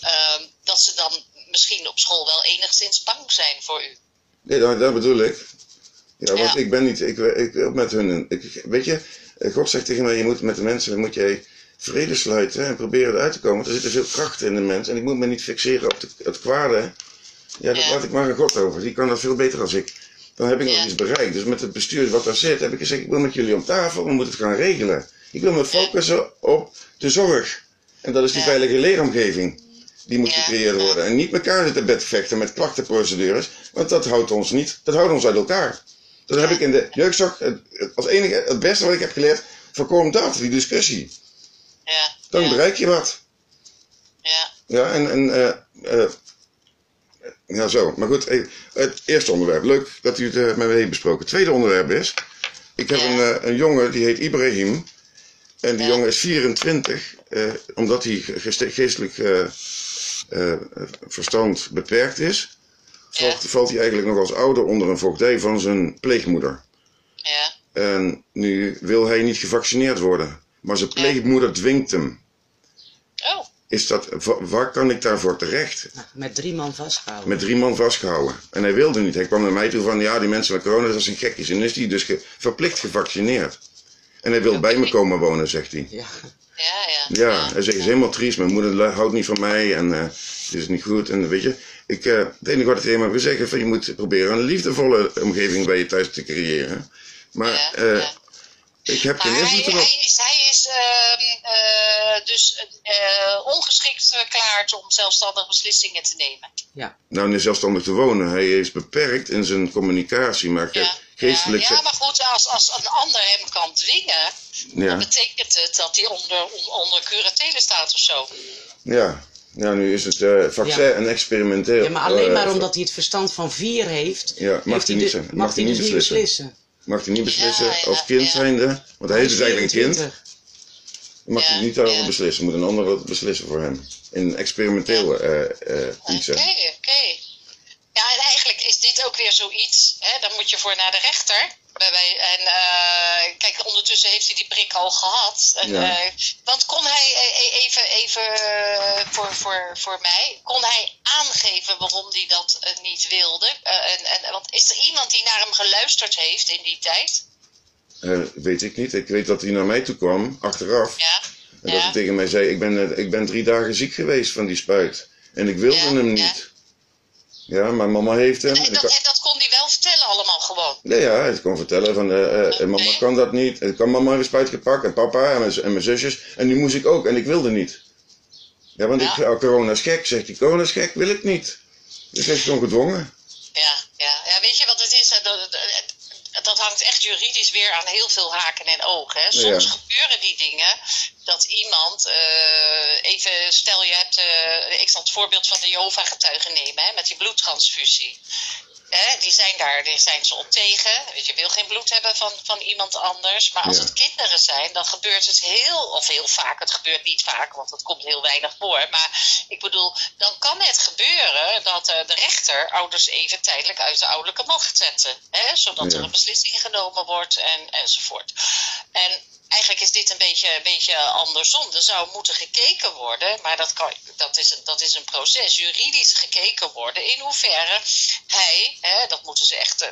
ehm, dat ze dan misschien op school wel enigszins bang zijn voor u. Nee, dat, dat bedoel ik. Ja, want Ja. ik ben niet, ik, ik met hun, ik, weet je, God zegt tegen mij, je moet met de mensen, moet jij vrede sluiten en proberen eruit te komen. Want er zit veel kracht in de mens en ik moet me niet fixeren op de, het kwade. Ja, dat Ja. laat ik maar aan God over. Die kan dat veel beter als ik. Dan heb ik nog iets bereikt. Dus met het bestuur wat daar zit, heb ik gezegd, ik wil met jullie om tafel, we moeten het gaan regelen. Ik wil me focussen op de zorg. En dat is die veilige leeromgeving. Die moet gecreëerd worden. En niet elkaar zitten bedvechten met klachtenprocedures. Want dat houdt ons niet. Dat houdt ons uit elkaar. Dat heb ik in de jeugdzorg, het- het- als enige, het beste wat ik heb geleerd, voorkom dat, die discussie. Ja, Dan bereik je wat. ja, Ja, en, en eh, eh, Ja, zo. Maar goed, eh, het eerste onderwerp. Leuk dat u het eh, met me heeft besproken. Het tweede onderwerp is... Ik heb Ja. een, eh, een jongen, die heet Ibrahim. En die Ja. jongen is 24. eh, omdat hij geestelijk verstand beperkt is... Valt, valt hij eigenlijk nog als ouder onder een voogdij van zijn pleegmoeder. Ja. En nu wil hij niet gevaccineerd worden. Maar zijn pleegmoeder dwingt hem. Is dat, wa- waar kan ik daarvoor terecht? Nou, met drie man vastgehouden. Met drie man vastgehouden. En hij wilde niet. Hij kwam naar mij toe van, ja, die mensen met corona, dat zijn gekkies. En is hij dus ge- verplicht gevaccineerd. En hij wil bij me komen wonen, zegt hij. Ja. ja, ja. Ja, hij zegt, het is helemaal triest. Mijn moeder houdt niet van mij en eh, het is niet goed. En weet je, ik, eh, het enige wat ik tegen hem heb gezegd is van, je moet proberen een liefdevolle omgeving bij je thuis te creëren. Maar Ja, eh, ja. Ik heb geen Maar hij, hij is, hij is ehm, eh, dus eh, ongeschikt verklaard om zelfstandig beslissingen te nemen. Nou, niet zelfstandig te wonen. Hij is beperkt in zijn communicatie, maar Ja, geestelijk... ja, ja, maar goed, als, als een ander hem kan dwingen, ja. dan betekent het dat hij onder, on- onder curatele staat of zo. Ja, ja nu is het eh, vaccin Ja. en experimenteel. ja, maar alleen maar omdat hij het verstand van vier heeft, Ja, mag heeft hij niet dus- mag Mag hij dus niet niet beslissen. Mag hij niet beslissen Ja, ja, als kind ja. zijnde, want hij is dus eigenlijk een kind. 24. Dan mag Ja, hij niet daarover ja. beslissen, moet een ander dat beslissen voor hem. In experimenteel eh eh iets. Oké, oké. Ja, en eigenlijk is dit ook weer zoiets. Hè, dan moet je voor naar de rechter. Bij- En eh, kijk, ondertussen heeft hij die prik al gehad. En, Ja. eh, want kon hij eh, even, even voor, voor, voor mij, kon hij aangeven waarom hij dat niet wilde? En, en, want is er iemand die naar hem geluisterd heeft in die tijd? Weet ik niet. Ik weet dat hij naar mij toe kwam, achteraf. Ja. En dat hij tegen mij zei, ik ben, ik ben drie dagen ziek geweest van die spuit. En ik wilde Ja, hem ja. niet. Ja, maar mama heeft hem. En, dat, kan- en dat kon hij wel vertellen allemaal gewoon. Nee, ja, hij kon vertellen van, eh, eh, mama Oké. kan dat niet. En kan mama een spuit gepakt en papa en mijn, en mijn zusjes. En nu moest ik ook en ik wilde niet. Ja, want Ja. ik, oh, corona is gek. Zegt hij, corona is gek, wil ik niet. Dus hij is gewoon gedwongen. Ja, ja. ja, weet je wat het is? Dat, dat, dat hangt echt juridisch weer aan heel veel haken en ogen. Hè? Soms Ja. gebeuren die dingen dat iemand, eh, even stel je hebt, eh, ik zal het voorbeeld van de Jehovah-getuigen nemen, hè, met die bloedtransfusie. Hè, die zijn daar, die zijn ze op tegen. Je, wil geen bloed hebben van, van iemand anders. Maar als Ja. het kinderen zijn, dan gebeurt het heel, of heel vaak. Het gebeurt niet vaak, want het komt heel weinig voor. Maar ik bedoel, dan kan het gebeuren dat eh, de rechter ouders even tijdelijk uit de ouderlijke macht zetten. Hè, zodat Ja. er een beslissing genomen wordt en, enzovoort. En eigenlijk is dit een beetje, een beetje andersom. Er zou moeten gekeken worden, maar dat, kan, dat, is, een, dat is een proces, juridisch gekeken worden. In hoeverre hij, hè, dat moeten ze echt. eh,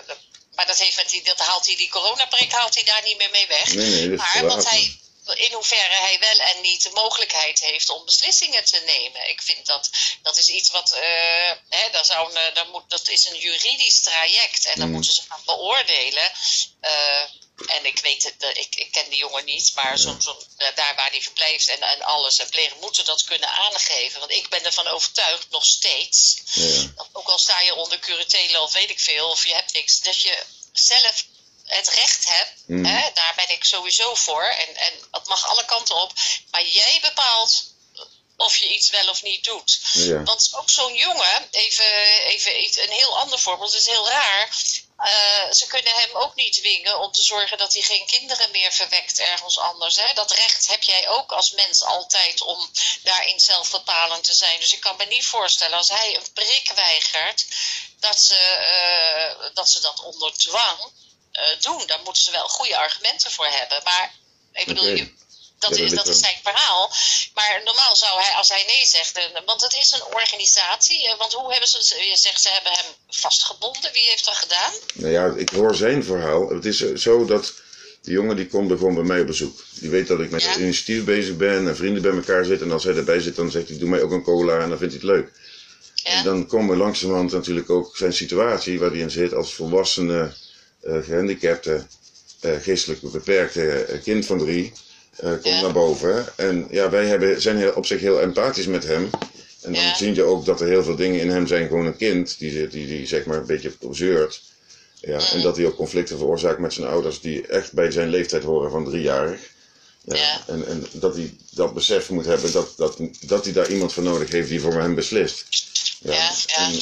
maar dat, heeft met die, dat haalt hij, die coronaprik haalt hij daar niet meer mee weg. Nee, nee, maar wat hij, in hoeverre hij wel en niet de mogelijkheid heeft om beslissingen te nemen. Ik vind dat, dat is iets wat, eh, hè, daar zou een, daar moet, dat is een juridisch traject en dan Mhm. moeten ze gaan beoordelen. eh, en ik weet het, eh, ik, ik ken die jongen niet, maar zo'n zo'n eh, daar waar hij verblijft en, en alles en plegen moeten dat kunnen aangeven. Want ik ben ervan overtuigd, nog steeds, Ja. dat ook al sta je onder curatele of weet ik veel, of je hebt niks, dat je zelf het recht hebt, Mhm. hè, daar ben ik sowieso voor. En, en het mag alle kanten op. Maar jij bepaalt of je iets wel of niet doet. Ja. Want ook zo'n jongen, even, even iets- een heel ander voorbeeld, het is heel raar. Eh, ze kunnen hem ook niet dwingen om te zorgen dat hij geen kinderen meer verwekt ergens anders. Hè? Dat recht heb jij ook als mens altijd om daarin zelfbepalend te zijn. Dus ik kan me niet voorstellen als hij een prik weigert, dat ze, eh, dat, ze dat onder dwang eh, doen. Daar moeten ze wel goede argumenten voor hebben. Maar ik bedoel, je- dat, is, dat is zijn verhaal. Maar normaal zou hij, als hij nee zegt, want het is een organisatie. eh, Want hoe hebben ze, je zegt ze hebben hem vastgebonden. Wie heeft dat gedaan? Nou ja, ik hoor zijn verhaal. Het is eh, zo dat die jongen die komt er gewoon bij mij op bezoek. Die weet dat ik met Ja. het initiatief bezig ben en vrienden bij elkaar zitten. En als hij erbij zit, dan zegt hij, doe mij ook een cola en dan vindt hij het leuk. Ja, En dan komen we langzamerhand natuurlijk ook zijn situatie waar hij in zit als volwassene, eh, gehandicapte, eh, geestelijk beperkte kind van drie. Eh, komt Ja. naar boven. En ja, wij hebben, zijn heel, op zich heel empathisch met hem. En dan Ja. zie je ook dat er heel veel dingen in hem zijn. Gewoon een kind die, die, die, zeg maar een beetje zeurt. Ja, en dat hij ook conflicten veroorzaakt met zijn ouders die echt bij zijn leeftijd horen van driejarig. Ja, Ja. En, en dat hij dat besef moet hebben dat, dat, dat hij daar iemand voor nodig heeft die voor hem beslist. ja, ja, en ja.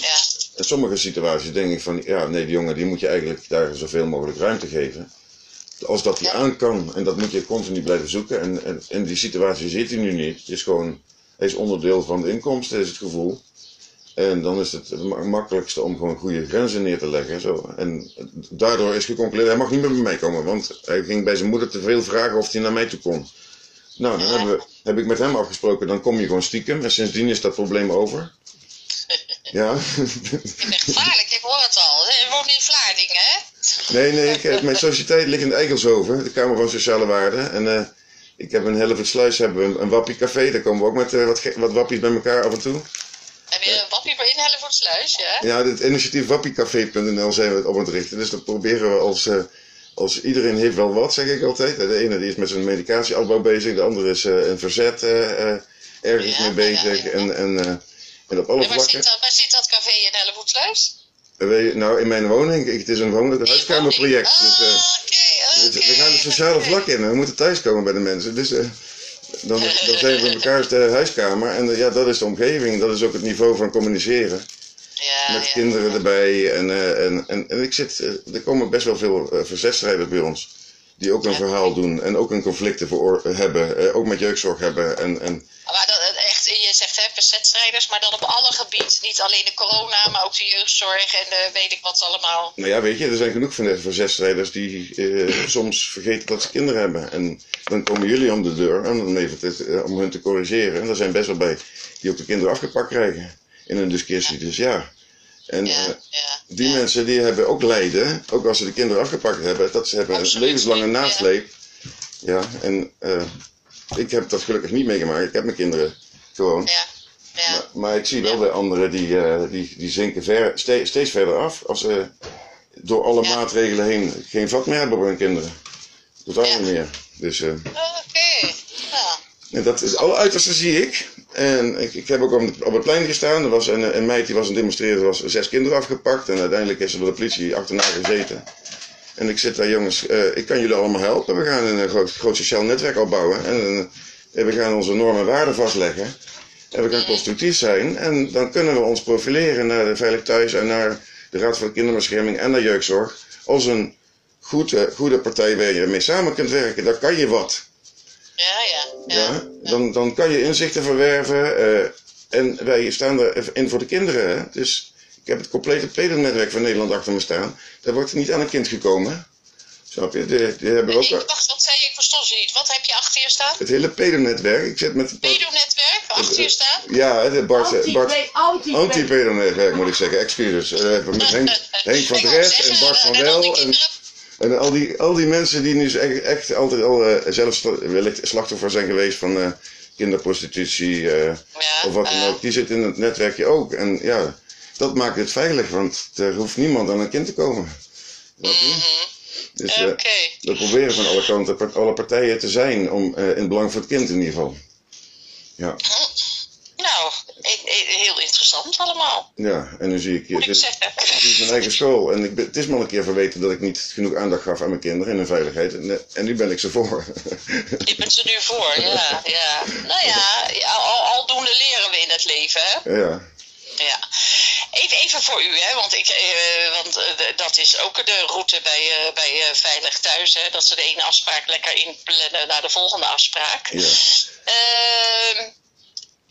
in sommige situaties denk ik van, ja, nee, die jongen die moet je eigenlijk daar zoveel mogelijk ruimte geven. Als dat hij aan kan, en dat moet je continu blijven zoeken. En, en in die situatie zit hij nu niet. Het is gewoon, hij is onderdeel van de inkomsten, is het gevoel. En dan is het het ma- makkelijkste om gewoon goede grenzen neer te leggen. Zo. En daardoor is geconcludeerd, hij mag niet meer bij mij komen. Want hij ging bij zijn moeder te veel vragen of hij naar mij toe kon. Nou, dan hebben we, heb ik met hem afgesproken, dan kom je gewoon stiekem. En sindsdien is dat probleem over. Ja. Gevaarlijk, ik hoor het al. Woont in Vlaardingen, hè? Nee, nee, ik, heb- mijn sociëteit ligt in Eigelshoven, de Kamer van Sociale Waarden. En eh, ik heb in Hellevoetsluis hebben we een, een wappie-café. Daar komen we ook met eh, wat, wat wappies bij elkaar af en toe. Heb je een wappie voor inhellen voor het sluis, ja? Ja, het initiatief wappiecafé.nl zijn we het op aan het richten. Dus dat proberen we als, eh, als iedereen heeft wel wat, zeg ik altijd. De ene die is met zijn medicatieafbouw bezig, de andere is eh, een verzet eh, eh, ergens Ja, mee bezig. ja, ja. En, en, eh, en op alle En waar vlakken. zit, dat, waar zit dat café in Hellevoetsluis? Nou, in mijn woning, ik, het is een woning, een huiskamerproject. Ah, Dus, eh, Dus we gaan het sociale oké. vlak in. We moeten thuiskomen bij de mensen. Dus eh, dan, dan zijn we elkaar de huiskamer. En eh, ja, dat is de omgeving. Dat is ook het niveau van communiceren. Ja, Met ja. kinderen erbij. En, eh, en, en, en ik zit, eh, er komen best wel veel eh, verzetstrijders bij ons. Die ook een verhaal doen. En ook een conflicten hebben. eh, ook met jeugdzorg hebben. En, en Maar dat, verzetstrijders, maar dan op alle gebieden. Niet alleen de corona, maar ook de jeugdzorg en de weet ik wat allemaal. nou ja, weet je, er zijn genoeg van de verzetstrijders die eh, soms vergeten dat ze kinderen hebben. En dan komen jullie om de deur om, hem even te- eh, om hun te corrigeren. En er zijn best wel bij die ook de kinderen afgepakt krijgen in een discussie. Dus ja. En Ja, eh, ja. die mensen die hebben ook lijden, ook als ze de kinderen afgepakt hebben, dat ze hebben een levenslange nasleep. Ja, en ik heb dat gelukkig niet meegemaakt. Ik heb mijn kinderen gewoon. Ja, ja. Maar, maar ik zie wel bij anderen die, eh, die, die zinken ver, ste- steeds verder af als ze door alle maatregelen heen geen vat meer hebben voor hun kinderen. Totaal niet meer. Dus eh, Oké. Nou, en dat is alle uiterste zie ik. En ik, ik heb ook op het, op plein gestaan. Er was een, een meid die was aan het demonstreren. Er was zes kinderen afgepakt. En uiteindelijk is er door de politie achterna gezeten. En ik zit daar, jongens, eh, ik kan jullie allemaal helpen. We gaan een groot, groot sociaal netwerk opbouwen. En we gaan onze normen en waarden vastleggen. En we gaan constructief zijn. En dan kunnen we ons profileren naar de Veilig Thuis en naar de Raad voor de Kinderbescherming en naar jeugdzorg. Als een goede, goede partij waar je mee samen kunt werken. Dan kan je wat. ja, ja. ja. Ja, dan, dan kan je inzichten verwerven. eh, en wij staan erin voor de kinderen. Dus ik heb het complete pedonetwerk van Nederland achter me staan. Daar wordt niet aan een kind gekomen. Snap je? Die, die hebben we ook Ik, wacht, wat zei je? Ik verstond je niet. Wat heb je achter je staan? het hele pedonetwerk. Ik zit met Bart, Pedonetwerk achter je staan? ja, de Bart, eh, Bart Anti- anti- anti-pedonetwerk moet ik zeggen. Excuses. Eh, met Henk, Henk van Dres en Bart van die Wel. En, en al, die, al die mensen die nu echt, echt altijd al eh, zelf wellicht slachtoffer zijn geweest van eh, kinderprostitutie. eh, Ja, of wat dan eh, ook, die zit in het netwerkje ook. En ja, dat maakt het veilig, want er hoeft niemand aan een kind te komen. Je? Dus eh, we proberen van alle kanten, alle partijen te zijn, om, eh, in het belang voor het kind in ieder geval. Ja, Nou, e- e- heel interessant allemaal, ja, en nu zie ik, moet ik dit, zeggen. dit is mijn eigen school. En ik, ben- het is me al een keer verweten dat ik niet genoeg aandacht gaf aan mijn kinderen en hun veiligheid. En, en nu ben ik ze voor. Je bent er nu voor, ja. ja. Nou ja, ja, al, aldoende leren we in het leven, hè? ja, Ja. Even, even voor u, hè, want, ik, eh, want eh, dat is ook de route bij, eh, bij Veilig Thuis, hè, dat ze de ene afspraak lekker inplannen naar de volgende afspraak. ja. Ehm,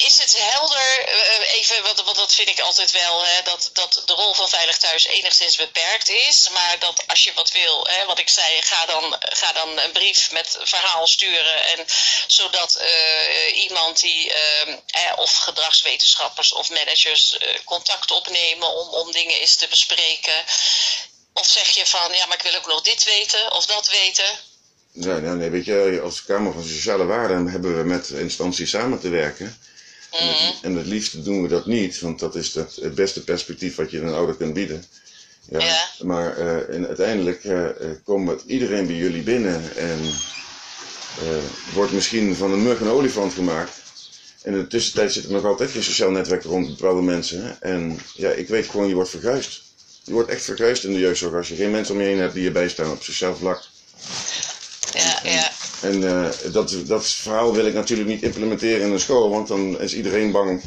is het helder, eh, even, want, want dat vind ik altijd wel, hè, dat, dat de rol van Veilig Thuis enigszins beperkt is. Maar dat als je wat wil, hè, wat ik zei, ga dan, ga dan een brief met verhaal sturen. En, zodat eh, iemand die, eh, of gedragswetenschappers of managers contact opnemen om, om dingen eens te bespreken. Of zeg je van, ja, maar ik wil ook nog dit weten of dat weten. Nee, nee, nee, weet je, als Kamer van Sociale Waarden hebben we met instanties samen te werken. En Mhm. het, en het liefst doen we dat niet, want dat is het beste perspectief wat je een ouder kunt bieden. Ja, Ja. Maar eh, en uiteindelijk eh, komt iedereen bij jullie binnen en wordt misschien van een mug een olifant gemaakt. En in de tussentijd zit er nog altijd geen sociaal netwerk rond bepaalde mensen. En ja, ik weet gewoon, je wordt verguisd. Je wordt echt verguisd in de jeugdzorg als je geen mensen om je heen hebt die je bijstaan op sociaal vlak. Ja, ja. En eh, dat, dat verhaal wil ik natuurlijk niet implementeren in een school, want dan is iedereen bang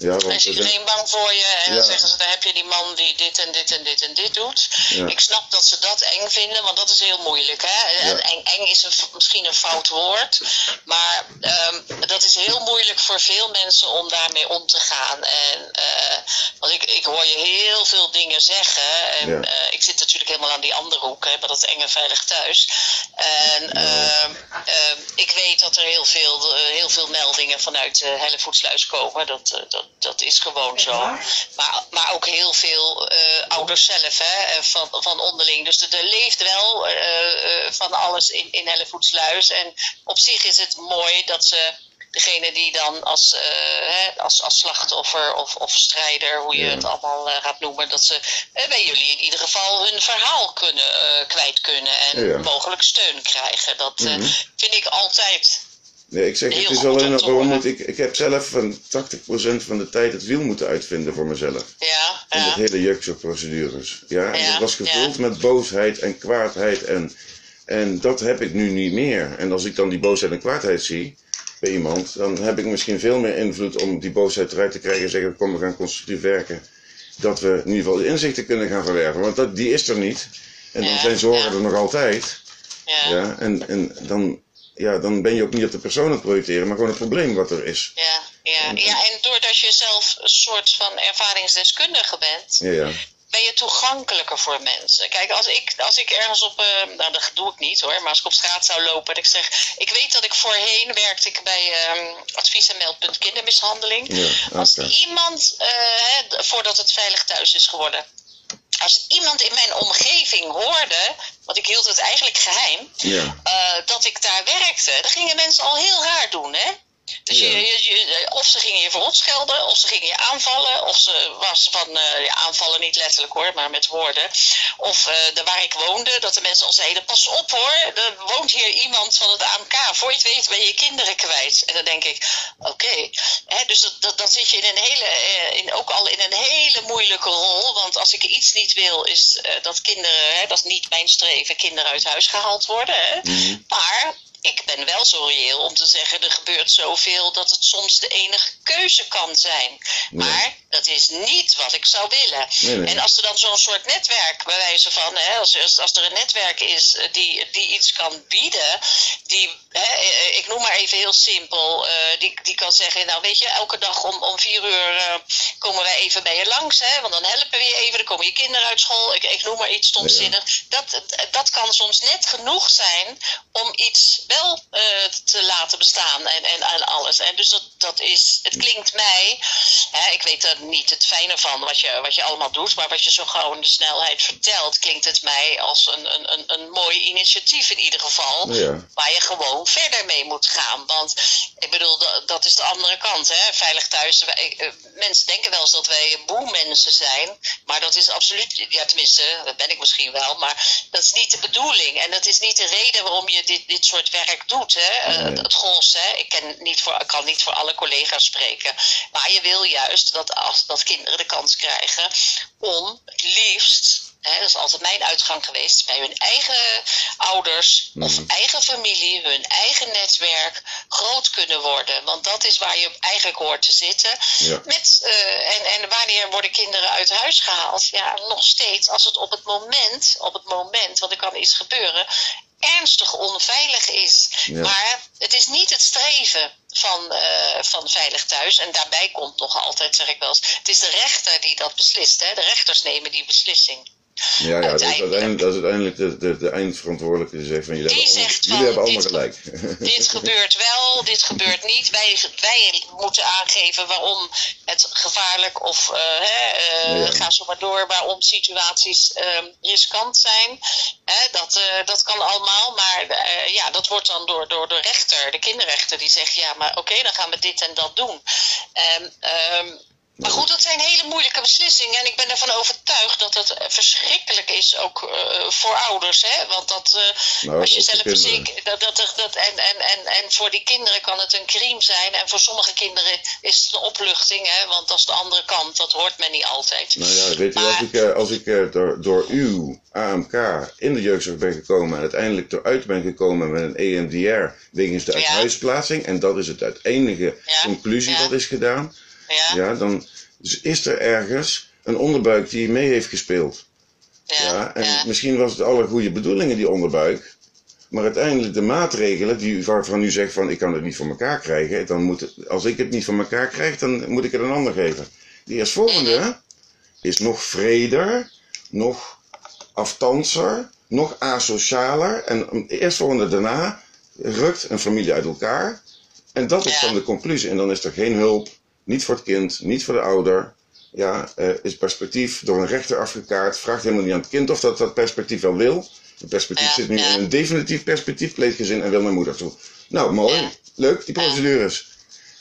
Ja, Dan is iedereen bang voor je en Ja. dan zeggen ze, dan heb je die man die dit en dit en dit en dit doet. Ja. Ik snap dat ze dat eng vinden, want dat is heel moeilijk. Hè? En eng, eng is een, misschien een fout woord, maar ehm, dat is heel moeilijk voor veel mensen om daarmee om te gaan. En, eh, want ik, ik hoor je heel veel dingen zeggen en eh, ik zit natuurlijk helemaal aan die andere hoek, hè, bij dat enge veilig thuis. En ehm, ehm, ik weet dat er heel veel, eh, heel veel meldingen vanuit de Hellevoetsluis komen. Dat, dat, dat is gewoon zo. Maar, maar ook heel veel eh, ouders zelf, hè, eh, van, van onderling. Dus er, leeft wel eh, eh, van alles in, in Hellevoetsluis. En op zich is het mooi dat ze degene die dan als, eh, hè, als, als slachtoffer of, of strijder, hoe je Ja. het allemaal gaat noemen, dat ze eh, bij jullie in ieder geval hun verhaal kunnen, eh, kwijt kunnen en Ja. mogelijk steun krijgen. Dat eh, Mhm. vind ik altijd. Nee, ik zeg, het is alleen nog waarom ik. Ik heb zelf van 80% van de tijd het wiel moeten uitvinden voor mezelf. Ja, In ja. het hele jukzorgprocedures. Ja, en Ja, dat was gevuld met boosheid en kwaadheid. En, en dat heb ik nu niet meer. En als ik dan die boosheid en kwaadheid zie bij iemand, dan heb ik misschien veel meer invloed om die boosheid eruit te krijgen en zeggen: kom, we gaan constructief werken. Dat we in ieder geval de inzichten kunnen gaan verwerven. Want dat, die is er niet. En dan zijn zorgen er nog altijd. ja. Ja, en, en dan, ja, dan ben je ook niet op de persoon aan het projecteren, maar gewoon het probleem wat er is. Ja, ja, ja, en doordat je zelf een soort van ervaringsdeskundige bent, Ja, ja. ben je toegankelijker voor mensen. Kijk, als ik, als ik ergens op, eh, nou dat doe ik niet hoor, maar als ik op straat zou lopen en ik zeg, ik weet dat ik voorheen werkte ik bij ehm, advies en meldpunt kindermishandeling. Ja, Als iemand, eh, voordat het veilig thuis is geworden, als iemand in mijn omgeving hoorde, want ik hield het eigenlijk geheim, Ja. eh, dat ik daar werkte, dan gingen mensen al heel raar doen, hè? Dus Ja. je, of ze gingen je verrot schelden, of ze gingen je aanvallen, of ze was van eh, ja, aanvallen niet letterlijk hoor, maar met woorden. Of eh, de waar ik woonde, dat de mensen al zeiden: Pas op hoor, er woont hier iemand van het AMK. Voor je het weet ben je je kinderen kwijt. En dan denk ik: Oké, Hè, dus dat, dat, dan zit je in een hele, eh, in, ook al in een hele moeilijke rol. Want als ik iets niet wil, is dat kinderen, hè, dat is niet mijn streven, kinderen uit huis gehaald worden. Hè. Mhm. Maar ik ben wel zo reëel om te zeggen, er gebeurt zoveel dat het soms de enige keuze kan zijn. Maar dat is niet wat ik zou willen. Nee, nee. En als er dan zo'n soort netwerk, bij wijze van, hè, als, als, er een netwerk is eh, die, die iets kan bieden, die, hè, eh, ik noem maar even heel simpel, eh, die, die kan zeggen, nou weet je, elke dag om, om vier uur komen wij even bij je langs, hè, want dan helpen we je even, dan komen je kinderen uit school, ik, ik noem maar iets stomzinnig. Dat, dat kan soms net genoeg zijn om iets wel eh, te laten bestaan en, en, en alles. En dus dat, dat is, het klinkt mij, hè, ik weet er niet het fijne van wat je, wat je allemaal doet, maar wat je zo gauw in de snelheid vertelt, klinkt het mij als een, een, een, een mooi initiatief in ieder geval, Ja. waar je gewoon verder mee moet gaan. Want ik bedoel, dat, dat is de andere kant, hè? veilig thuis. Wij, eh, mensen denken wel eens dat wij boemensen zijn, maar dat is absoluut, ja tenminste, dat ben ik misschien wel, maar dat is niet de bedoeling. En dat is niet de reden waarom je dit, dit soort werk doet. Hè? Eh, Nee. het, het hè? Ik, ken niet voor, ik kan niet voor alle collega's spreken. Maar je wil juist dat, als, dat kinderen de kans krijgen om het liefst, hè, dat is altijd mijn uitgang geweest, bij hun eigen ouders of Mhm. eigen familie, hun eigen netwerk groot kunnen worden. Want dat is waar je eigenlijk hoort te zitten. Ja. Met, eh, en, en wanneer worden kinderen uit huis gehaald? Ja, nog steeds als het op het moment, op het moment, want er kan iets gebeuren, ernstig onveilig is. Ja. Maar het is niet het streven van, eh, van Veilig Thuis. En daarbij komt nog altijd, zeg ik wel eens, het is de rechter die dat beslist. Hè? De rechters nemen die beslissing. Ja, ja dat, is Uiteindelijk. dat is uiteindelijk de, de, de eindverantwoordelijke die zegt van jullie Die hebben jullie hebben allemaal dit- gelijk. Dit gebeurt wel, dit gebeurt niet. Wij, wij moeten aangeven waarom het gevaarlijk of eh, hè, eh, Ja. ga zo maar door, waarom situaties eh, riskant zijn. Hè, dat, eh, dat kan allemaal, maar ja, dat wordt dan door, door de rechter, de kinderrechter, die zegt ja, maar oké, dan gaan we dit en dat doen. En, ehm, maar goed, dat zijn hele moeilijke beslissingen. En ik ben ervan overtuigd dat het eh, verschrikkelijk is, ook eh, voor ouders. Hè? Want dat, eh, Nou, als je zelf verzekerd dat, dat, dat, dat, en, en, en, en voor die kinderen kan het een crime zijn. En voor sommige kinderen is het een opluchting. Hè? Want dat is de andere kant. Dat hoort men niet altijd. Nou ja, weet u, als ik, als ik door, door uw AMK in de jeugdzorg ben gekomen en uiteindelijk eruit ben gekomen met een EMDR wegens de Ja. uithuisplaatsing, en dat is het uit enige Ja, conclusie ja. wat is gedaan, Ja. ja, dan is er ergens een onderbuik die mee heeft gespeeld. Ja. Ja, en ja. misschien was het alle goede bedoelingen, die onderbuik. Maar uiteindelijk de maatregelen die, waarvan u zegt van ik kan het niet voor elkaar krijgen. Dan moet het, als ik het niet voor elkaar krijg, dan moet ik het een ander geven. Die eerstvolgende is nog vreder, nog afstandser, nog asocialer. En de eerstvolgende daarna rukt een familie uit elkaar. En dat is Ja. dan de conclusie. En dan is er geen hulp, niet voor het kind, niet voor de ouder. Ja, eh, is perspectief door een rechter afgekaart. Vraagt helemaal niet aan het kind of dat dat perspectief wel wil. Het perspectief Ja, zit nu ja. in een definitief perspectief, pleeggezin en wil naar moeder toe. Nou, mooi. Ja. Leuk, die procedures.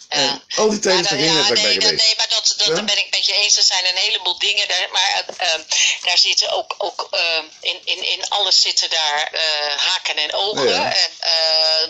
En al die tijd is er geen netwerk bij geweest. nee, maar dat, dat, daar ben ik met je eens. Er zijn een heleboel dingen. Daar, maar eh, daar zitten ook, ook eh, in, in, in alles zitten daar haken en ogen. En,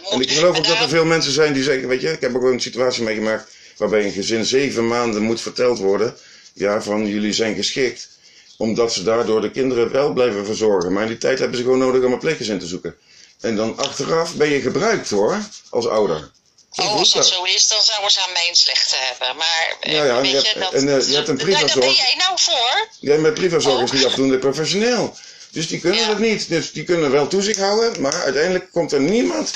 moet, En ik geloof ook dat er veel mensen zijn die zeggen, weet je, ik heb ook wel een situatie meegemaakt waarbij een gezin zeven maanden moet verteld worden, ja, van jullie zijn geschikt, omdat ze daardoor de kinderen wel blijven verzorgen. Maar in die tijd hebben ze gewoon nodig om een pleeggezin te zoeken. En dan achteraf ben je gebruikt hoor, als ouder. Oh, als dat dat. zo is, dan zouden ze aan mij een slechte hebben. Maar eh, Ja, ja, weet je hebt- dat, en, eh, je hebt een daar, daar ben privazorg. jij nou voor. Jij met privazorg is Oh. niet afdoende professioneel. Dus die kunnen Ja. het niet. Dus die kunnen wel toezicht houden, maar uiteindelijk komt er niemand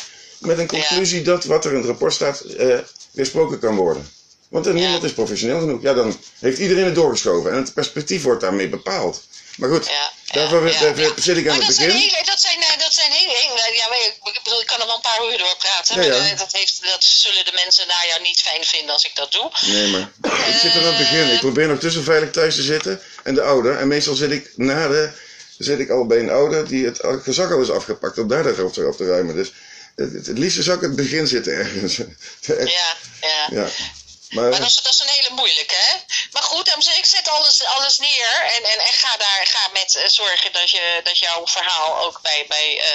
met een conclusie dat wat er in het rapport staat eh, weersproken kan worden. Want er niemand is professioneel genoeg. Ja, dan heeft iedereen het doorgeschoven en het perspectief wordt daarmee bepaald. Maar goed, daarvoor zit ik aan Maar het begin. hele, dat zijn, eh, dat zijn hele, hele ja, ik, bedoel, ik kan er wel een paar uur door praten. Maar eh, dat, heeft, dat zullen de mensen na jou niet fijn vinden als ik dat doe. Nee, maar ik zit er aan het begin. Ik probeer nog tussen veilig thuis te zitten en de ouder. En meestal zit ik na de, zit ik al bij een ouder die het gezag al is afgepakt om daar de op te ruimen. Dus het, liefste zou ik in het begin zitten ergens. Echt, Ja, ja. ja. Maar Maar dat is, dat is een hele moeilijke, hè? Maar goed, ik, zet alles, alles neer en, en, en ga daar ga met eh, zorgen dat, je, dat jouw verhaal ook bij, bij eh,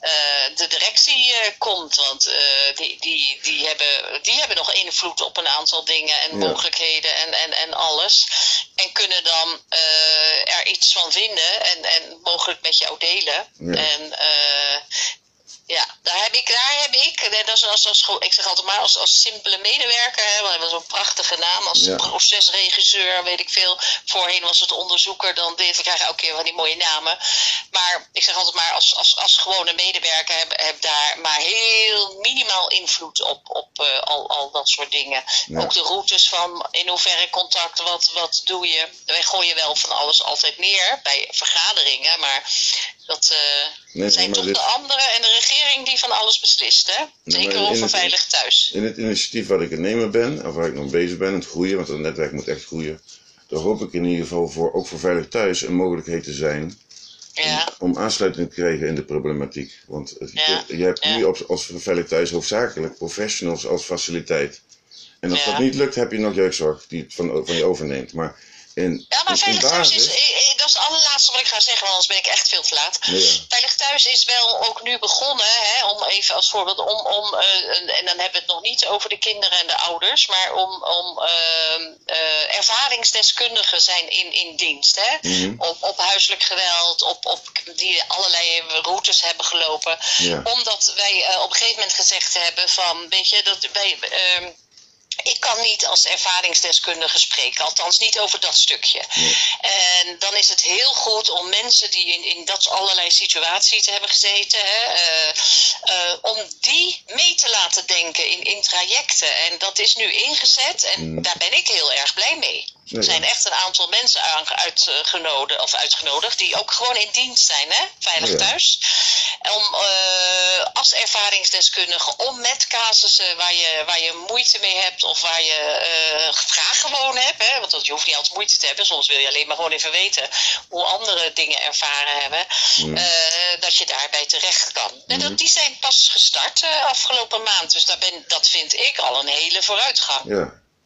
eh, de directie komt. Want die, die, die, hebben, die hebben nog invloed op een aantal dingen en Ja. mogelijkheden en, en, en alles. En kunnen dan er iets van vinden en, en mogelijk met jou delen. Ja. En ja, daar heb ik, daar heb ik, is als, als, gewoon- ik zeg altijd maar als, als simpele medewerker, hè, want we hebben zo'n prachtige naam, als Ja. procesregisseur, weet ik veel. Voorheen was het onderzoeker, dan dit, we krijgen elke keer van die mooie namen. Maar ik zeg altijd maar, als, als, als gewone medewerker heb, heb daar maar heel minimaal invloed op, op eh, al, al dat soort dingen. Ja. Ook de routes van in hoeverre contact, wat, wat doe je. Wij gooien wel van alles altijd neer bij vergaderingen, maar dat eh, Nee, zijn toch dit- de anderen en de regering die van alles beslist, hè? Zeker over het- veilig thuis. in het initiatief waar ik het nemen ben, of waar ik nog bezig ben, het groeien, want het netwerk moet echt groeien. Daar hoop ik in ieder geval voor, ook voor Veilig Thuis, een mogelijkheid te zijn Ja, om aansluiting te krijgen in de problematiek. Want het- je, Ja, je hebt nu op, als Veilig Thuis hoofdzakelijk professionals als faciliteit. En als dat niet lukt, heb je nog jeugdzorg die het van, van je overneemt. Maar in, ja maar in, in basis... is, dat is het allerlaatste wat ik ga zeggen, want anders ben ik echt veel te laat. Ja. Veilig thuis is wel ook nu begonnen, hè, om even als voorbeeld, om, om eh, en dan hebben we het nog niet over de kinderen en de ouders, maar om, om ehm, eh, ervaringsdeskundigen zijn in, in dienst. Hè? Mhm. op, op huiselijk geweld, op, op die allerlei routes hebben gelopen. Ja. Omdat wij eh, op een gegeven moment gezegd hebben van, weet je, dat wij. Ik kan niet als ervaringsdeskundige spreken, althans niet over dat stukje. En dan is het heel goed om mensen die in, in dat allerlei situaties hebben gezeten, hè, eh, eh, om die mee te laten denken in, in trajecten. En dat is nu ingezet en Mm. daar ben ik heel erg blij mee. Er zijn echt een aantal mensen aan- uitgenodigd, of uitgenodigd die ook gewoon in dienst zijn, hè? veilig Ja. thuis. Om eh, als ervaringsdeskundige om met casussen waar je, waar je moeite mee hebt of waar je eh vraag gewoon hebt, hè? want dat, je hoeft niet altijd moeite te hebben, soms wil je alleen maar gewoon even weten hoe andere dingen ervaren hebben, eh, dat je daarbij terecht kan. En dat, die zijn pas gestart eh, afgelopen maand, dus daar ben, dat vind ik al een hele vooruitgang. Ja,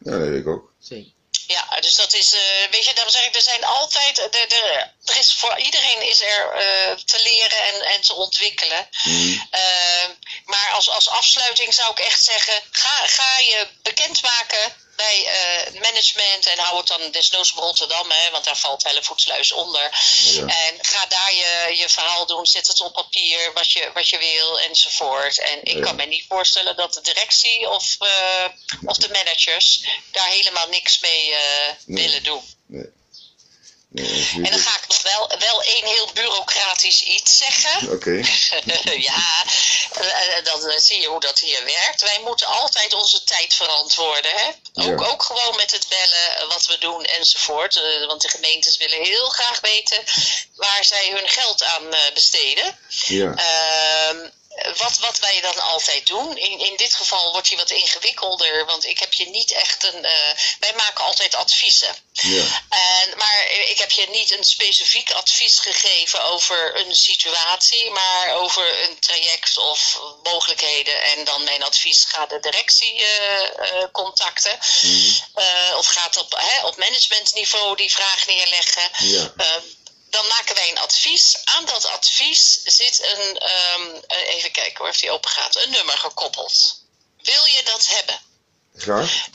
ja dat weet ik ook. Zeker. Ja, dus dat is, eh, weet je, daarom zeg ik, er zijn altijd, er, er, er is voor iedereen is er eh, te leren en, en te ontwikkelen. Mhm. Eh, maar als, als afsluiting zou ik echt zeggen, ga, ga je bekendmaken bij eh, management en hou het dan desnoods op Rotterdam, hè, want daar valt Hellevoetsluis onder. Ja. En ga daar je, je verhaal doen, zet het op papier, wat je, wat je wil enzovoort. En ik Ja. kan me niet voorstellen dat de directie of, eh, of de managers daar helemaal niks mee eh, Nee. willen doen. Nee. En dan ga ik nog wel, wel één heel bureaucratisch iets zeggen. Oké, ja, eh, eh, dan eh, zie je hoe dat hier werkt. Wij moeten altijd onze tijd verantwoorden. Hè? Ook, Ja. ook gewoon met het bellen, wat we doen enzovoort. Want de gemeentes willen heel graag weten waar zij hun geld aan besteden. ja. Ehm, wat, wat wij dan altijd doen, in, in dit geval wordt hij wat ingewikkelder, want ik heb je niet echt een. eh, wij maken altijd adviezen. ja. En, maar ik heb je niet een specifiek advies gegeven over een situatie, maar over een traject of mogelijkheden. En dan mijn advies gaat de directie eh, eh, contacten. Eh, of gaat op, hè, op managementniveau die vraag neerleggen. Ja. Dan maken wij een advies. Aan dat advies zit een, ehm, eh, even kijken hoor, of die open gaat, een nummer gekoppeld. Wil je dat hebben? Graag.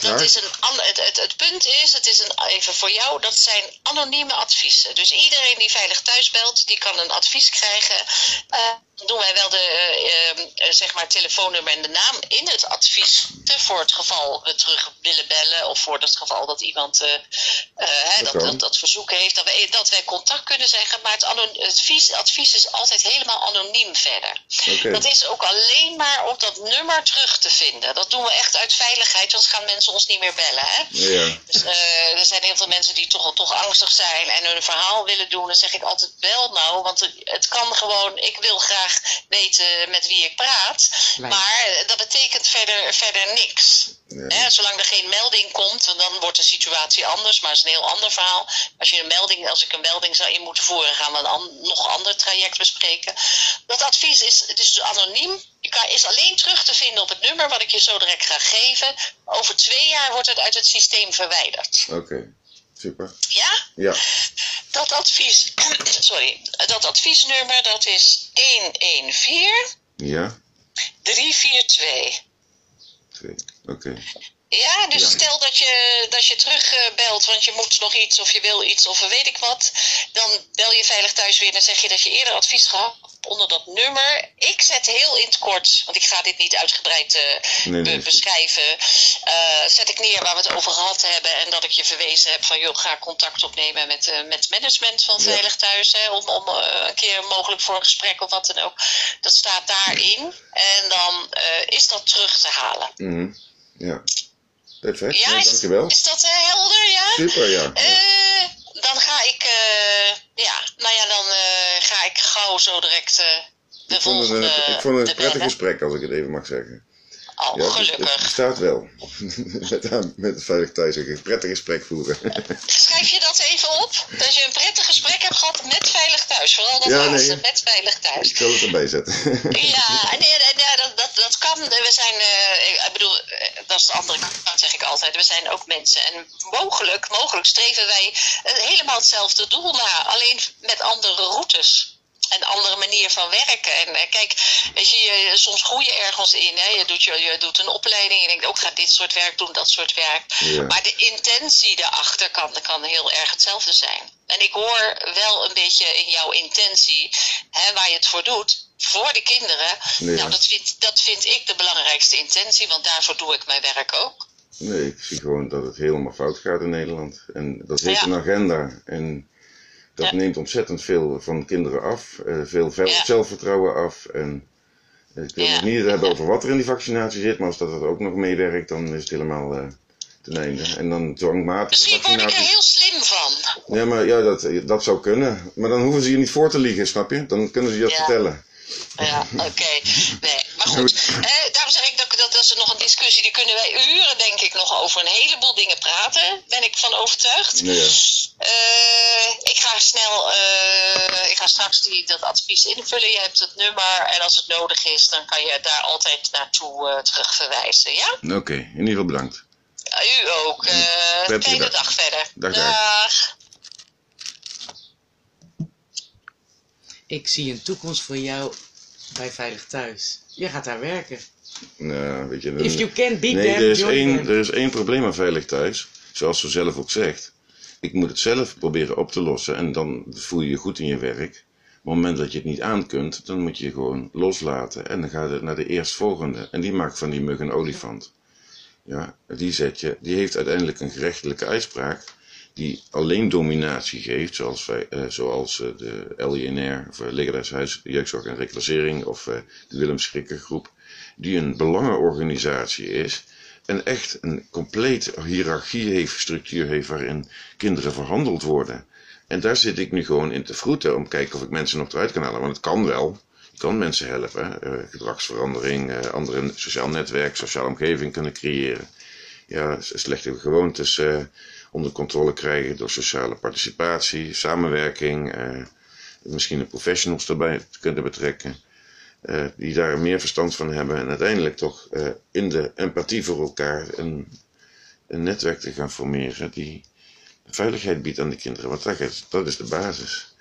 Dat is een, het, het, het punt is, het is een, even voor jou, dat zijn anonieme adviezen. Dus iedereen die veilig thuis belt, die kan een advies krijgen. Eh, doen wij wel de eh, eh, zeg maar telefoonnummer en de naam in het advies. Voor het geval we terug willen bellen of voor het geval dat iemand eh, hè, Dat dat, verzoek heeft. Dat wij, dat wij contact kunnen zeggen. Maar het, advies, advies is altijd helemaal anoniem verder. Dat is ook alleen maar op dat nummer terug te vinden. Dat doen we echt uit veiligheid, anders gaan mensen ons niet meer bellen. Hè? Ja. Dus, er zijn heel veel mensen die toch, toch angstig zijn en hun verhaal willen doen. Dan zeg ik altijd bel nou, want het kan gewoon. Ik wil graag weten met wie ik praat. Maar dat betekent verder, verder niks. Zolang er geen melding komt, dan wordt de situatie anders. Maar het is een heel ander verhaal. Als, je een melding, als ik een melding zou in moeten voeren, gaan we een an- nog ander traject bespreken. Dat advies is, het is dus anoniem. Je kan, is alleen terug te vinden op het nummer wat ik je zo direct ga geven. Over twee jaar wordt het uit het systeem verwijderd. Oké. Super. Ja? Ja. Dat advies, sorry, dat adviesnummer dat is 114 Ja. 342. Twee. Oké. Ja, dus stel dat je, dat je terugbelt, want je moet nog iets of je wil iets of weet ik wat. Dan bel je veilig thuis weer en zeg je dat je eerder advies gehad onder dat nummer. Ik zet heel in het kort, want ik ga dit niet uitgebreid eh, Nee, be- nee. beschrijven. eh, zet ik neer waar we het over gehad hebben en dat ik je verwezen heb van joh, ga contact opnemen met, eh, met management van. Veilig Thuis. Hè, om om een keer mogelijk voor een gesprek of wat dan ook. Dat staat daarin. En dan is dat terug te halen. Mhm. Ja. Perfect. Ja, Nee, dankjewel. is dat eh, helder, ja? Super, ja. Eh, dan ga ik, eh, ja, nou ja, dan ga ik gauw zo direct de Ik vond het volgende een, ik vond het een prettig bellen. gesprek, als ik het even mag zeggen. Oh, Ja, het gelukkig. bestaat wel. met, met het veilig thuis een prettig gesprek voeren. Schrijf je dat even op? Dat je een prettig gesprek hebt gehad met Veilig Thuis. Vooral dat Ja, laatste, nee. met Veilig Thuis. ik zal het erbij zetten. Ja, nee, nee, nee, dat, dat, dat kan. We zijn, eh, ik bedoel, eh, dat is de andere kant, zeg ik altijd. We zijn ook mensen. En mogelijk, mogelijk streven wij eh, helemaal hetzelfde doel na. Alleen met andere routes. Een andere manier van werken. En eh, kijk, weet je, je- soms groei je ergens in. Hè? Je, doet, je, je doet een opleiding. Je denkt ook, ga dit soort werk doen, dat soort werk. Ja. Maar de intentie daarachter kan, kan heel erg hetzelfde zijn. En ik hoor wel een beetje in jouw intentie, hè, waar je het voor doet, voor de kinderen. Ja. Nou, dat vind, dat vind ik de belangrijkste intentie, want daarvoor doe ik mijn werk ook. Nee, ik zie gewoon dat het helemaal fout gaat in Nederland. En dat heeft Ja. een agenda. En dat Ja. neemt ontzettend veel van kinderen af. eh, veel zelfvertrouwen af. En ik wil het niet hebben over wat er in die vaccinatie zit. Maar als dat ook nog meewerkt, dan is het helemaal eh ten einde. En dan dwangmatige Misschien word ik er vaccinaties. heel slim van. Ja, maar ja, dat, dat zou kunnen. Maar dan hoeven ze je niet voor te liegen, snap je? Dan kunnen ze je dat vertellen. Ja, oké. Nee, maar goed. Eh, daarom zeg ik dat, dat, dat is nog een discussie. Die kunnen wij uren, denk ik, nog over een heleboel dingen praten. Ben ik van overtuigd. Ja. Eh, ik ga snel, eh, ik ga straks die, dat advies invullen. Je hebt het nummer en als het nodig is, dan kan je daar altijd naartoe terug verwijzen. Ja? Oké, in ieder geval bedankt. U ook. Fijne dag. dag verder. Dag, dag. dag. Ik zie een toekomst voor jou bij Veilig Thuis. Je gaat daar werken. Nou, weet je, dan- If you can beat nee, er is, één, er is één probleem aan Veilig Thuis. Zoals ze zelf ook zegt. Ik moet het zelf proberen op te lossen. En dan voel je je goed in je werk. Op het moment dat je het niet aan kunt, dan moet je je gewoon loslaten. En dan gaat het naar de eerstvolgende. En die maakt van die mug een olifant. Ja, die zet je. Die heeft uiteindelijk een gerechtelijke uitspraak. Die alleen dominatie geeft, zoals, wij, eh, zoals eh, de LINR, of uh, Legerhuis Jeugdzorg en Reclassering, of eh, de Willem Schrikker groep. Die een belangenorganisatie is. En echt een compleet hiërarchie heeft, structuur heeft waarin kinderen verhandeld worden. En daar zit ik nu gewoon in te vroeten om te kijken of ik mensen nog eruit kan halen. Want het kan wel. Je kan mensen helpen. eh, gedragsverandering, eh, andere sociaal netwerk, sociale omgeving kunnen creëren. Ja, slechte gewoontes eh, onder controle krijgen door sociale participatie, samenwerking. eh, misschien de professionals erbij te kunnen betrekken. eh, die daar meer verstand van hebben. En uiteindelijk toch eh, in de empathie voor elkaar een, een netwerk te gaan formeren die veiligheid biedt aan de kinderen. Want dat is, dat is de basis.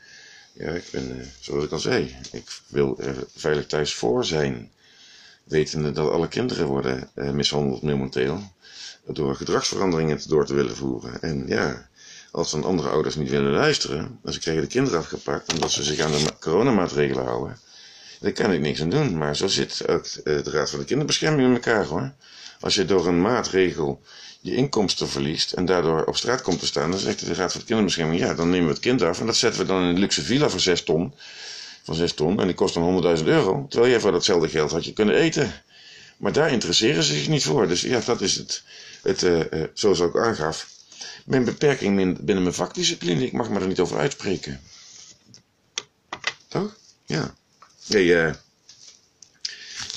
Ja, ik ben, zoals ik al zei, ik wil veilig thuis voor zijn. Wetende dat alle kinderen worden mishandeld momenteel. Door gedragsveranderingen door te willen voeren. En ja, als dan andere ouders niet willen luisteren, dan ze krijgen de kinderen afgepakt omdat ze zich aan de ma- coronamaatregelen houden. Daar kan ik niks aan doen, maar zo zit ook eh, de Raad van de Kinderbescherming in elkaar hoor. Als je door een maatregel je inkomsten verliest en daardoor op straat komt te staan, dan zegt de Raad van de Kinderbescherming, ja, dan nemen we het kind af en dat zetten we dan in een luxe villa voor 6 ton. Van 6 ton en die kost dan 100.000 euro. Terwijl je voor datzelfde geld had je kunnen eten. Maar daar interesseren ze zich niet voor. Dus ja, dat is het, het eh, eh, zoals ik ook aangaf. Mijn beperking binnen mijn vakdiscipline, ik mag me er niet over uitspreken. Toch? Ja. Nee, eh,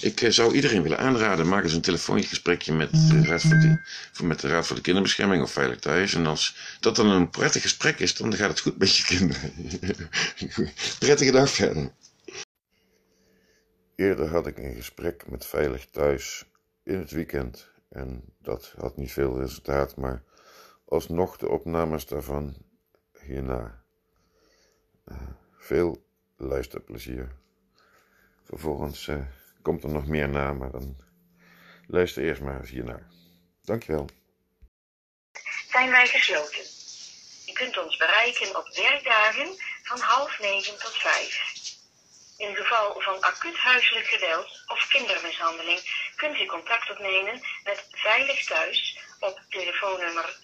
ik zou iedereen willen aanraden, maak eens een telefoontje gesprekje met de, Raad voor de, voor- met de Raad voor de Kinderbescherming of Veilig Thuis. En als dat dan een prettig gesprek is, dan gaat het goed met je kinderen. Prettige dag verder. Eerder had ik een gesprek met Veilig Thuis in het weekend. En dat had niet veel resultaat, maar alsnog de opnames daarvan hierna. Eh, veel luisterplezier. Vervolgens eh, komt er nog meer na, maar dan luister eerst maar eens hiernaar. Dankjewel. zijn wij gesloten. Je kunt ons bereiken op werkdagen van half negen tot vijf. In geval van acuut huiselijk geweld of kindermishandeling kunt u contact opnemen met Veilig Thuis op telefoonnummer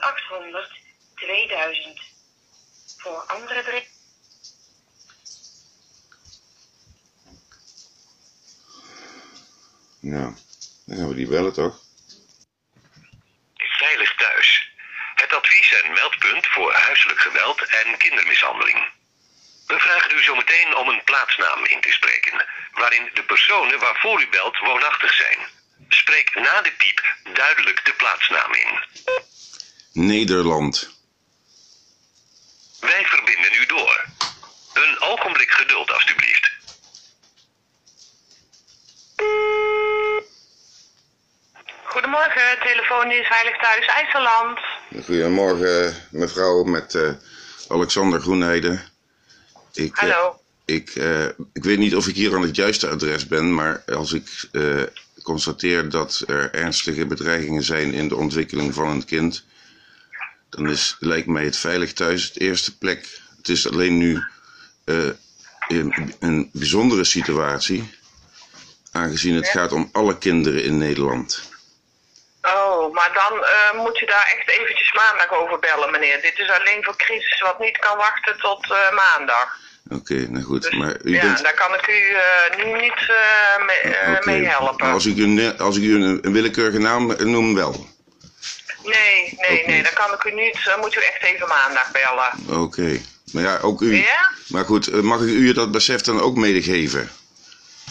0800 2000. Voor andere berichten. Nou, dan gaan we die bellen toch? Veilig thuis. Het advies- en meldpunt voor huiselijk geweld en kindermishandeling. We vragen u zometeen om een plaatsnaam in te spreken, waarin de personen waarvoor u belt woonachtig zijn. Spreek na de piep duidelijk de plaatsnaam in. Nederland. Wij verbinden u door. Een ogenblik geduld, alstublieft. Goedemorgen, telefoon is Veilig Thuis IJsseland. Goedemorgen, mevrouw, met eh, Alexander Groenheide. Ik, eh, Hallo. ik, eh, ik weet niet of ik hier aan het juiste adres ben, maar als ik eh, constateer dat er ernstige bedreigingen zijn in de ontwikkeling van een kind, dan is, lijkt mij het veilig thuis het eerste plek. Het is alleen nu eh, een, een bijzondere situatie, aangezien het gaat om alle kinderen in Nederland. Oh, maar dan eh, moet je daar echt eventjes maandag over bellen, meneer. Dit is alleen voor crisis wat niet kan wachten tot eh, maandag. Oké, nou goed, Dus, maar u ja, bent... daar kan ik u eh, nu niet eh, mee, eh, mee helpen. Als ik u, als ik u een, een willekeurige naam noem, wel. Nee, nee, Ook nee, dan kan ik u niet. Dan moet u echt even maandag bellen. Oké. Maar ja, ook u. Ja? Maar goed, mag ik u dat besef dan ook medegeven?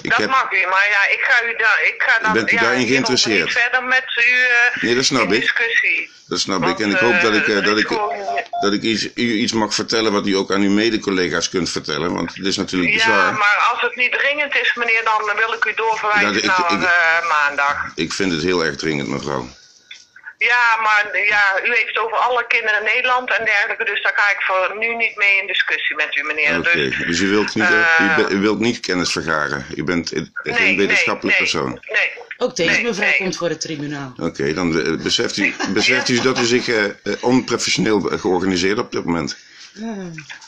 Ik dat heb... mag u, maar ja, ik ga u dan. Ik ga dan Bent u ja, daarin geïnteresseerd? Verder met u eh, Nee, dat snap ik. discussie. Dat snap Want, ik. En ik hoop dat ik, dat ik, gewoon- dat ik iets, u iets mag vertellen wat u ook aan uw mede-collega's kunt vertellen. Want het is natuurlijk Ja, bizar. maar als het niet dringend is, meneer, dan wil ik u doorverwijzen Ja, ik- naar ik- eh, maandag. Ik vind het heel erg dringend, mevrouw. Ja, maar ja, u heeft over alle kinderen in Nederland en dergelijke, dus daar ga ik voor nu niet mee in discussie met u, meneer. Oké, Dus, dus u wilt, niet, eh, u, be- u wilt niet kennis vergaren. U bent geen nee, wetenschappelijk nee, persoon. Nee, Ook deze Nee, mevrouw nee. komt voor het tribunaal. Oké, dan eh, beseft u, beseft u dat u zich eh, onprofessioneel georganiseerd op dit moment. Ja.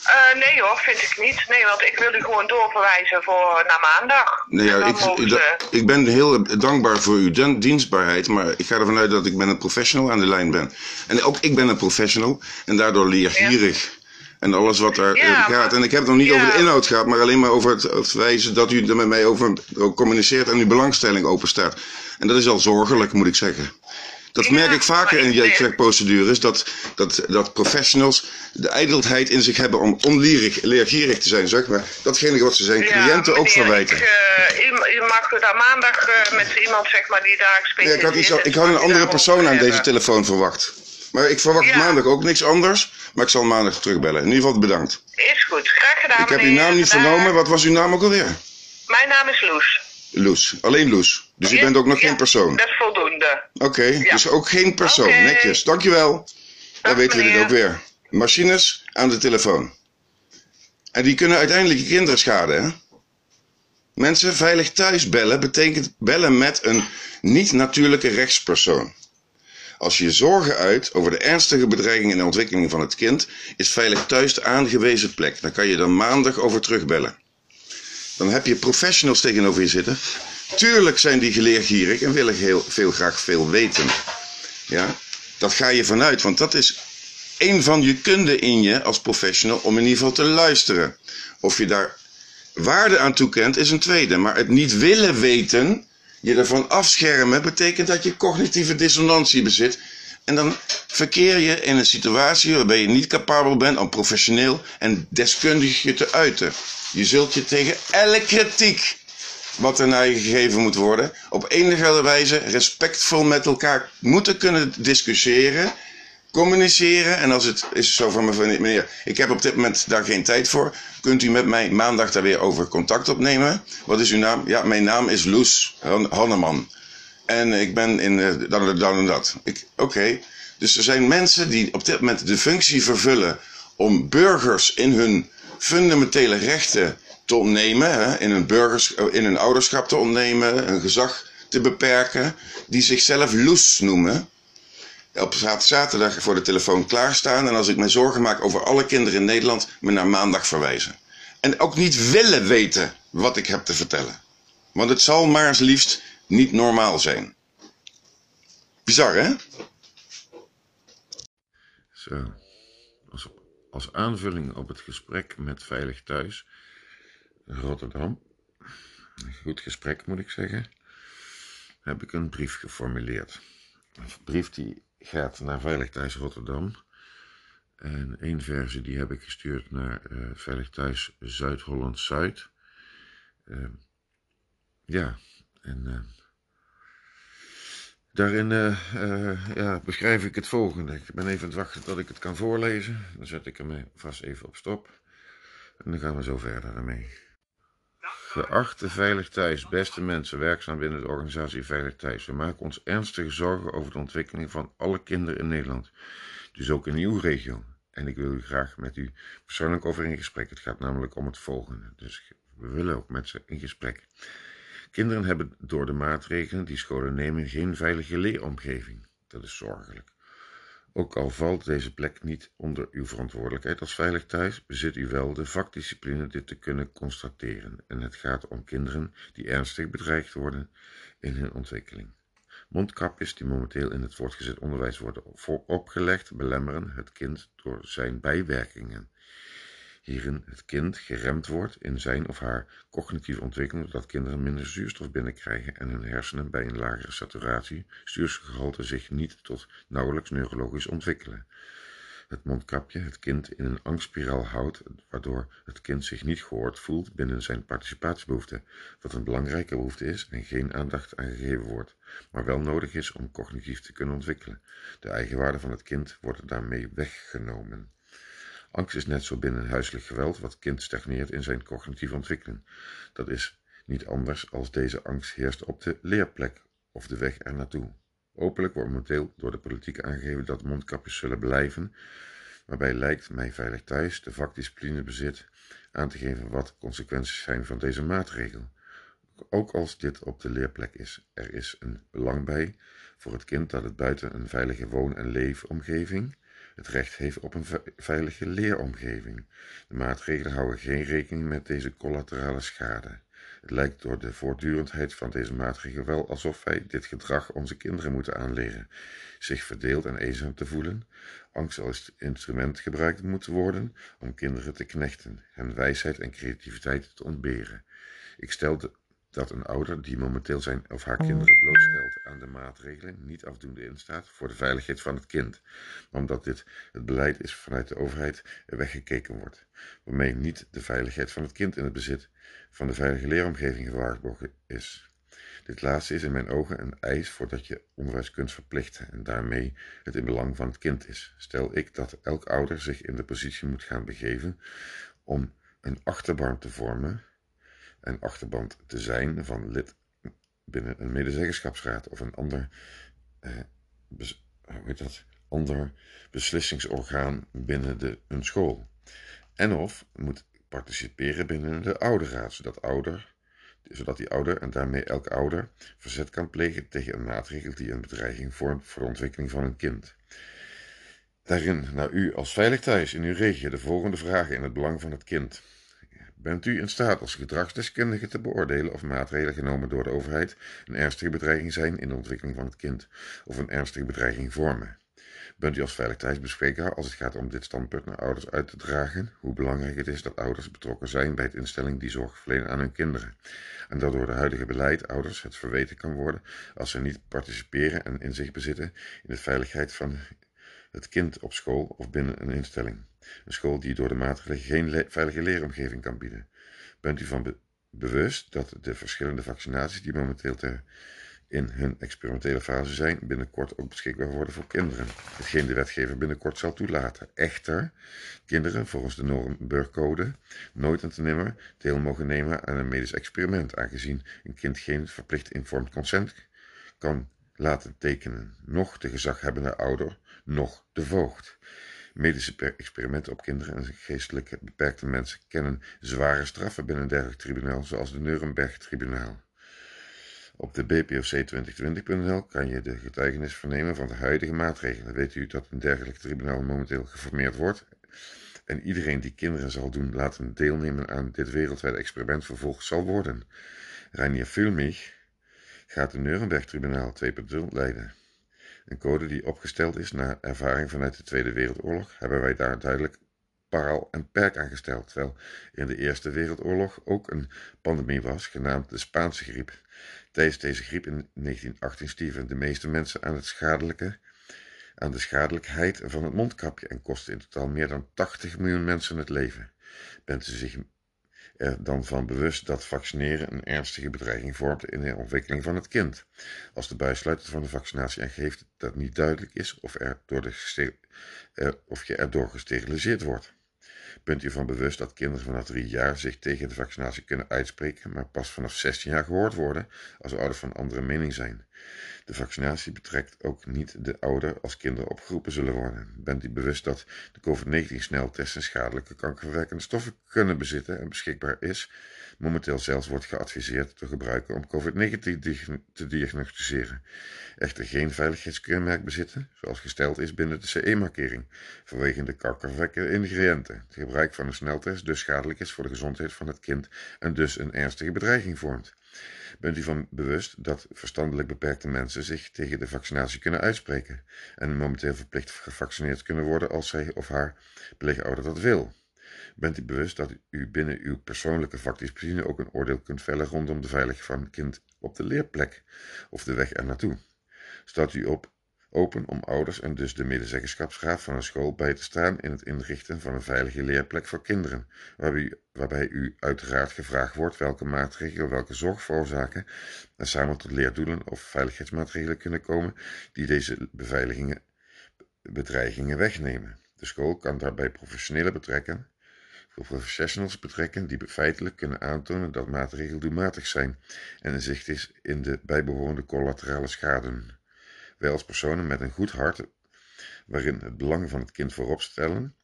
Eh, nee hoor, vind ik niet. Nee, want ik wil u gewoon doorverwijzen voor naar maandag. Nee, ja, En dan ik, ik, ze- ik ben heel dankbaar voor uw dien- dienstbaarheid, maar ik ga ervan uit dat ik met een professional aan de lijn ben. En ook ik ben een professional en daardoor leergierig. En alles wat daar Ja, eh, gaat. En ik heb het nog niet ja. over de inhoud gehad, maar alleen maar over het, het wijze dat u er met mij over communiceert en uw belangstelling openstaat. En dat is al zorgelijk, moet ik zeggen. Dat Ja, merk ik vaker in checkprocedures, dat, dat, dat professionals de ijdelheid in zich hebben om onleerig, leergierig te zijn, zeg maar. Datgene wat ze zijn Ja, cliënten ook verwijten. Ik, eh, u, u mag daar maandag eh, met iemand zeg maar die daar Ja, gespecialiseerd ik had, iets, ik had een andere persoon aan deze hebben. telefoon verwacht. Maar ik verwacht Ja. maandag ook niks anders. Maar ik zal maandag terugbellen. In ieder geval bedankt. Is goed, graag gedaan ik heb uw naam niet vernomen. Wat was uw naam ook alweer? Mijn naam is Loes. Loes. Alleen Loes. Dus u Ja, bent ook nog ja, geen persoon. Dat is voldoende. Oké, dus ook geen persoon. Netjes. Dankjewel. Dan weten we dit ook weer. Machines aan de telefoon. En die kunnen uiteindelijk je kinderen schaden, hè? Mensen veilig thuis bellen betekent bellen met een niet-natuurlijke rechtspersoon. Als je je zorgen uit over de ernstige bedreiging in de ontwikkeling van het kind, is veilig thuis de aangewezen plek. Dan kan je er maandag over terugbellen. Dan heb je professionals tegenover je zitten. Tuurlijk zijn die geleergierig en willen heel veel graag veel weten. Ja, dat ga je vanuit, want dat is een van je kunde in je als professional om in ieder geval te luisteren. Of je daar waarde aan toekent is een tweede, maar het niet willen weten, je ervan afschermen, betekent dat je cognitieve dissonantie bezit. En dan verkeer je in een situatie waarbij je niet capabel bent om professioneel en deskundig je te uiten. Je zult je tegen elke kritiek wat er naar je gegeven moet worden, op enige wijze respectvol met elkaar moeten kunnen discussiëren, communiceren. En als het is zo van me- meneer, ik heb op dit moment daar geen tijd voor, kunt u met mij maandag daar weer over contact opnemen. Wat is uw naam? Ja, mijn naam is Loes Han- Hanneman. En ik ben in eh, dan, dan en dat. Ik- Oké. Dus er zijn mensen die op dit moment de functie vervullen om burgers in hun fundamentele rechten te ontnemen, hè, in, hun burgers, eh, in hun ouderschap te ontnemen, hun gezag te beperken, die zichzelf loes noemen. Op zat- zaterdag voor de telefoon klaarstaan en als ik me zorgen maak over alle kinderen in Nederland, me naar maandag verwijzen. En ook niet willen weten wat ik heb te vertellen. Want het zal maar eens liefst niet normaal zijn. Bizar, hè? Zo. Als aanvulling op het gesprek met Veilig Thuis Rotterdam, een goed gesprek moet ik zeggen, heb ik een brief geformuleerd. Een brief die gaat naar Veilig Thuis Rotterdam. En één versie die heb ik gestuurd naar eh, Veilig Thuis Zuid-Holland-Zuid. Eh, ja, en eh, daarin eh, eh, ja, beschrijf ik het volgende. Ik ben even aan het wachten tot ik het kan voorlezen. Dan zet ik hem vast even op stop. En dan gaan we zo verder ermee. Geachte Veilig Thuis, beste mensen werkzaam binnen de organisatie Veilig Thuis. We maken ons ernstige zorgen over de ontwikkeling van alle kinderen in Nederland. Dus ook in uw regio. En ik wil u graag met u persoonlijk over in gesprek. Het gaat namelijk om het volgende. Dus we willen ook met ze in gesprek. Kinderen hebben door de maatregelen die scholen nemen geen veilige leeromgeving. Dat is zorgelijk. Ook al valt deze plek niet onder uw verantwoordelijkheid als veilig thuis, bezit u wel de vakdiscipline dit te kunnen constateren. En het gaat om kinderen die ernstig bedreigd worden in hun ontwikkeling. Mondkapjes die momenteel in het voortgezet onderwijs worden opgelegd, belemmeren het kind door zijn bijwerkingen. Hierin het kind geremd wordt in zijn of haar cognitieve ontwikkeling, doordat kinderen minder zuurstof binnenkrijgen en hun hersenen bij een lagere saturatie zuurstofgehalte zich niet tot nauwelijks neurologisch ontwikkelen. Het mondkapje het kind in een angstspiraal houdt, waardoor het kind zich niet gehoord voelt binnen zijn participatiebehoefte, wat een belangrijke behoefte is en geen aandacht aan gegeven wordt, maar wel nodig is om cognitief te kunnen ontwikkelen. De eigenwaarde van het kind wordt daarmee weggenomen. Angst is net zo binnen huiselijk geweld wat kind stagneert in zijn cognitieve ontwikkeling. Dat is niet anders als deze angst heerst op de leerplek of de weg er naartoe. Openlijk wordt momenteel door de politiek aangegeven dat mondkapjes zullen blijven, waarbij lijkt mij veilig thuis de vakdiscipline bezit aan te geven wat consequenties zijn van deze maatregel. ook als dit op de leerplek is. Er is een belang bij voor het kind dat het buiten een veilige woon- en leefomgeving het recht heeft op een veilige leeromgeving. De maatregelen houden geen rekening met deze collaterale schade. Het lijkt door de voortdurendheid van deze maatregelen wel alsof wij dit gedrag onze kinderen moeten aanleren. Zich verdeeld en eenzaam te voelen, angst als instrument gebruikt moet worden om kinderen te knechten, hen wijsheid en creativiteit te ontberen. Ik stel dat een ouder die momenteel zijn of haar kinderen blootstelt aan de maatregelen niet afdoende instaat voor de veiligheid van het kind, omdat dit het beleid is vanuit de overheid er weggekeken wordt, waarmee niet de veiligheid van het kind in het bezit van de veilige leeromgeving gewaarborgd is. Dit laatste is in mijn ogen een eis voordat je onderwijs kunt verplichten en daarmee het in belang van het kind is. Stel ik dat elk ouder zich in de positie moet gaan begeven om een achterban te vormen en achterband te zijn van lid binnen een medezeggenschapsraad of een ander, eh, hoe heet dat, ander beslissingsorgaan binnen de, een school. En of moet participeren binnen de ouderraad, zodat, ouder, zodat die ouder en daarmee elke ouder verzet kan plegen tegen een maatregel die een bedreiging vormt voor de ontwikkeling van een kind. Daarin naar u als veilig thuis in uw regio de volgende vragen in het belang van het kind. Bent u in staat als gedragsdeskundige te beoordelen of maatregelen genomen door de overheid een ernstige bedreiging zijn in de ontwikkeling van het kind of een ernstige bedreiging vormen? Bent u als veiligheidsbespreker als het gaat om dit standpunt naar ouders uit te dragen, hoe belangrijk het is dat ouders betrokken zijn bij het instelling die zorg verlenen aan hun kinderen, en dat door de huidige beleid ouders het verweten kan worden als ze niet participeren en inzicht bezitten in de veiligheid van het kind op school of binnen een instelling. Een school die door de maatregelen geen veilige leeromgeving kan bieden. Bent u van bewust dat de verschillende vaccinaties die momenteel ter in hun experimentele fase zijn, binnenkort ook beschikbaar worden voor kinderen. Hetgeen de wetgever binnenkort zal toelaten. Echter, kinderen volgens de Nuremberg-code nooit en te nimmer deel mogen nemen aan een medisch experiment, aangezien een kind geen verplicht informed consent kan laten tekenen, noch de gezaghebbende ouder, noch de voogd. Medische experimenten op kinderen en geestelijk beperkte mensen kennen zware straffen binnen een dergelijk tribunaal, zoals de Nuremberg-tribunaal. Op de bpoc2020.nl kan je de getuigenis vernemen van de huidige maatregelen. Weet u dat een dergelijk tribunaal momenteel geformeerd wordt? En iedereen die kinderen zal doen laten deelnemen aan dit wereldwijde experiment vervolgd zal worden. Reinier Fulmich gaat de Nuremberg-tribunaal 2.0 leiden. Een code die opgesteld is naar ervaring vanuit de Tweede Wereldoorlog, hebben wij daar duidelijk paral en perk aangesteld, terwijl in de Eerste Wereldoorlog ook een pandemie was, genaamd de Spaanse griep. Tijdens deze griep in 1918 stierven de meeste mensen aan, het schadelijke, aan de schadelijkheid van het mondkapje en kostte in totaal meer dan 80 miljoen mensen het leven. U zich er dan van bewust dat vaccineren een ernstige bedreiging vormt in de ontwikkeling van het kind. Als de bijsluiter van de vaccinatie aangeeft dat niet duidelijk is of, er door de, of je erdoor gesteriliseerd wordt. Bent u van bewust dat kinderen vanaf drie jaar zich tegen de vaccinatie kunnen uitspreken, maar pas vanaf 16 jaar gehoord worden als ouders van andere mening zijn? De vaccinatie betrekt ook niet de ouder als kinderen opgeroepen zullen worden. Bent u bewust dat de COVID-19-sneltesten schadelijke kankerverwekkende stoffen kunnen bezitten en beschikbaar is? Momenteel zelfs wordt geadviseerd te gebruiken om COVID-19 te diagnosticeren. Echter geen veiligheidskeurmerk bezitten, zoals gesteld is binnen de CE-markering, vanwege de kankerverwekkende ingrediënten. Het gebruik van een sneltest dus schadelijk is voor de gezondheid van het kind en dus een ernstige bedreiging vormt. Bent u van bewust dat verstandelijk beperkte mensen zich tegen de vaccinatie kunnen uitspreken en momenteel verplicht gevaccineerd kunnen worden als zij of haar pleegouder dat wil? Bent u bewust dat u binnen uw persoonlijke vakdiscipline ook een oordeel kunt vellen rondom de veiligheid van kind op de leerplek of de weg er naartoe? Staat u op open om ouders en dus de medezeggenschapsraad van een school bij te staan in het inrichten van een veilige leerplek voor kinderen, waarbij u uiteraard gevraagd wordt welke maatregelen, welke zorg veroorzaken en samen tot leerdoelen of veiligheidsmaatregelen kunnen komen die deze beveiligingen, bedreigingen wegnemen. De school kan daarbij professionele betrekken, professionals betrekken die feitelijk kunnen aantonen dat maatregelen doelmatig zijn en een zicht is in de bijbehorende collaterale schade. Wij als personen met een goed hart, waarin het belang van het kind voorop stellen,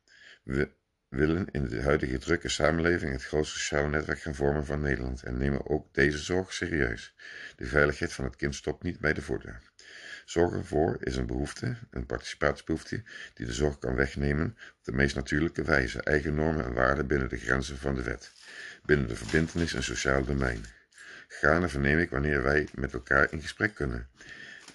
we willen in de huidige drukke samenleving het grootste sociale netwerk gaan vormen van Nederland en nemen ook deze zorg serieus. De veiligheid van het kind stopt niet bij de voordeur. Zorgen ervoor is een behoefte, een participatiebehoefte, die de zorg kan wegnemen op de meest natuurlijke wijze, eigen normen en waarden binnen de grenzen van de wet, binnen de verbintenis en sociaal domein. Gaarne verneem ik wanneer wij met elkaar in gesprek kunnen.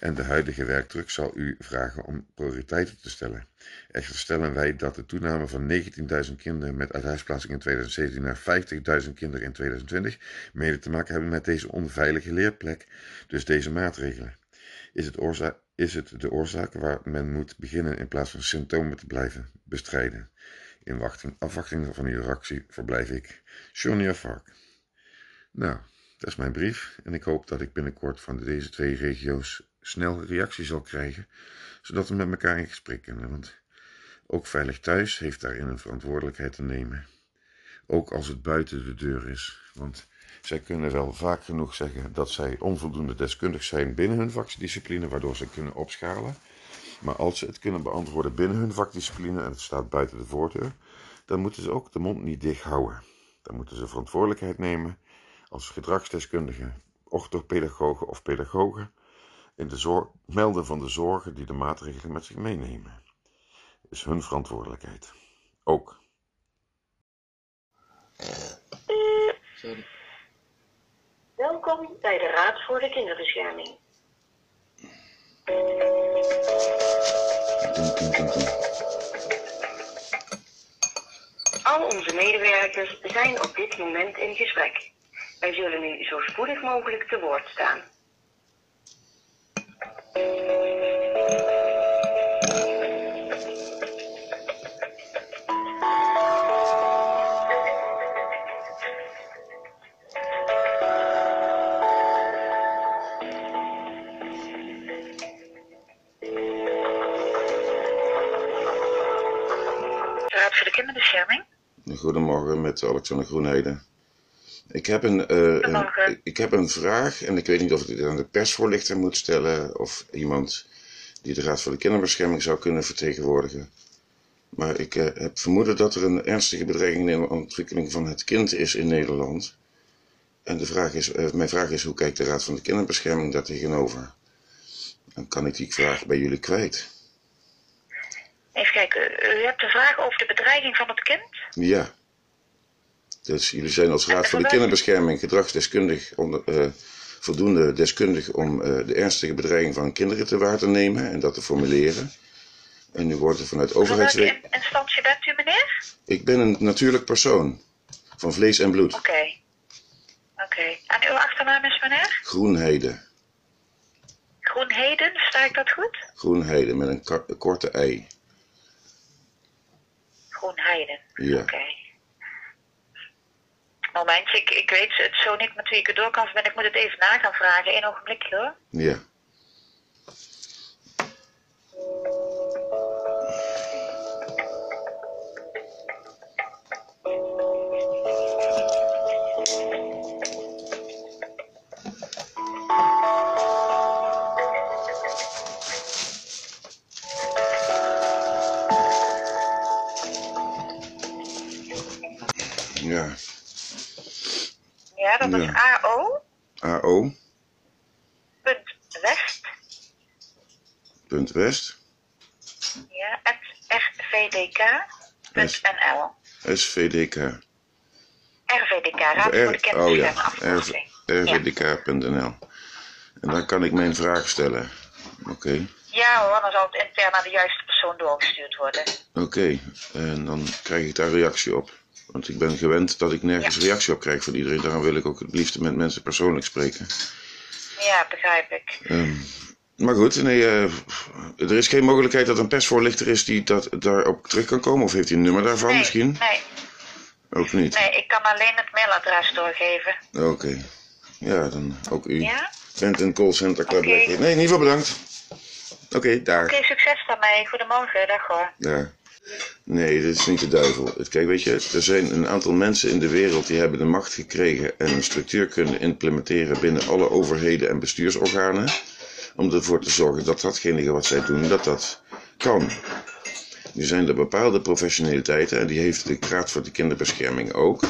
En de huidige werkdruk zal u vragen om prioriteiten te stellen. Echter stellen wij dat de toename van 19.000 kinderen met uithuisplaatsing in 2017 naar 50.000 kinderen in 2020 mede te maken hebben met deze onveilige leerplek, dus deze maatregelen. Is het, is het de oorzaak waar men moet beginnen in plaats van symptomen te blijven bestrijden? In wachting, afwachting van uw reactie verblijf ik. Johnny Afark. Nou, dat is mijn brief en ik hoop dat ik binnenkort van deze twee regio's snel reactie zal krijgen, zodat we met elkaar in gesprek kunnen. Want ook Veilig Thuis heeft daarin een verantwoordelijkheid te nemen. Ook als het buiten de deur is. Want zij kunnen wel vaak genoeg zeggen dat zij onvoldoende deskundig zijn binnen hun vakdiscipline, waardoor ze kunnen opschalen. Maar als ze het kunnen beantwoorden binnen hun vakdiscipline en het staat buiten de voordeur, dan moeten ze ook de mond niet dicht houden. Dan moeten ze verantwoordelijkheid nemen als gedragsdeskundigen, orthopedagogen of pedagogen in de zorg, melden van de zorgen die de maatregelen met zich meenemen. Is hun verantwoordelijkheid. Ook. Sorry. Welkom bij de Raad voor de Kinderbescherming. Al onze medewerkers zijn op dit moment in gesprek. Wij zullen nu zo spoedig mogelijk te woord staan. Raad voor de Kinderbescherming. Goedemorgen met Alexander Groenheden. Ik heb een, eh, een, ik heb een vraag en ik weet niet of ik dit aan de persvoorlichter moet stellen of iemand die de Raad voor de Kinderbescherming zou kunnen vertegenwoordigen. Maar ik eh, heb vermoeden dat er een ernstige bedreiging in de ontwikkeling van het kind is in Nederland. En de vraag is, eh, mijn vraag is, hoe kijkt de Raad van de Kinderbescherming daar tegenover? Dan kan ik die vraag bij jullie kwijt. Even kijken, u hebt een vraag over de bedreiging van het kind? Ja. Dus jullie zijn als En Raad voor de Kinderbescherming gedragsdeskundig, onder, eh, voldoende deskundig om eh, de ernstige bedreiging van kinderen te waar te nemen en dat te formuleren. En nu wordt er vanuit welke overheidswet. in- instantie bent u, meneer? Ik ben een natuurlijk persoon van vlees en bloed. Oké. Oké. En uw achternaam is meneer? Groenheden. Groenheden, sta ik dat goed? Groenheden met een, korte ei. Groenheiden. Ja. Oké. Moment, ik, ik weet het zo niet met wie ik er door kan verbinden. Ik moet het even na gaan vragen. Eén ogenblikje hoor. Ja. Dat is. AO. AO. Punt West. Punt West. Ja, at rvdk.nl. SVDK. RVDK, Raad voor de oh ja. Rvdk.nl. En dan kan ik mijn vraag stellen. Oké. Ja hoor, dan zal het intern naar de juiste persoon doorgestuurd worden. Oké. En dan krijg ik daar reactie op. Want ik ben gewend dat ik nergens reactie op krijg van iedereen. Daarom wil ik ook het liefst met mensen persoonlijk spreken. Ja, begrijp ik. Ehm, maar goed, nee, eh, er is geen mogelijkheid dat een persvoorlichter is die dat, daarop terug kan komen. Of heeft hij een nummer daarvan nee, misschien? Nee, Ook niet. nee, ik kan alleen het mailadres doorgeven. Oké. Ja, dan ook u. Ja? Bent een callcenter Club. Nee, in ieder geval bedankt. Oké, daar. Oké, succes daarmee. Goedemorgen, dag hoor. Ja. Nee, dit is niet de duivel. Kijk, weet je, er zijn een aantal mensen in de wereld die hebben de macht gekregen en een structuur kunnen implementeren binnen alle overheden en bestuursorganen. Om ervoor te zorgen dat datgene wat zij doen, dat dat kan. Nu zijn er bepaalde professionaliteiten, en die heeft de Raad voor de Kinderbescherming ook,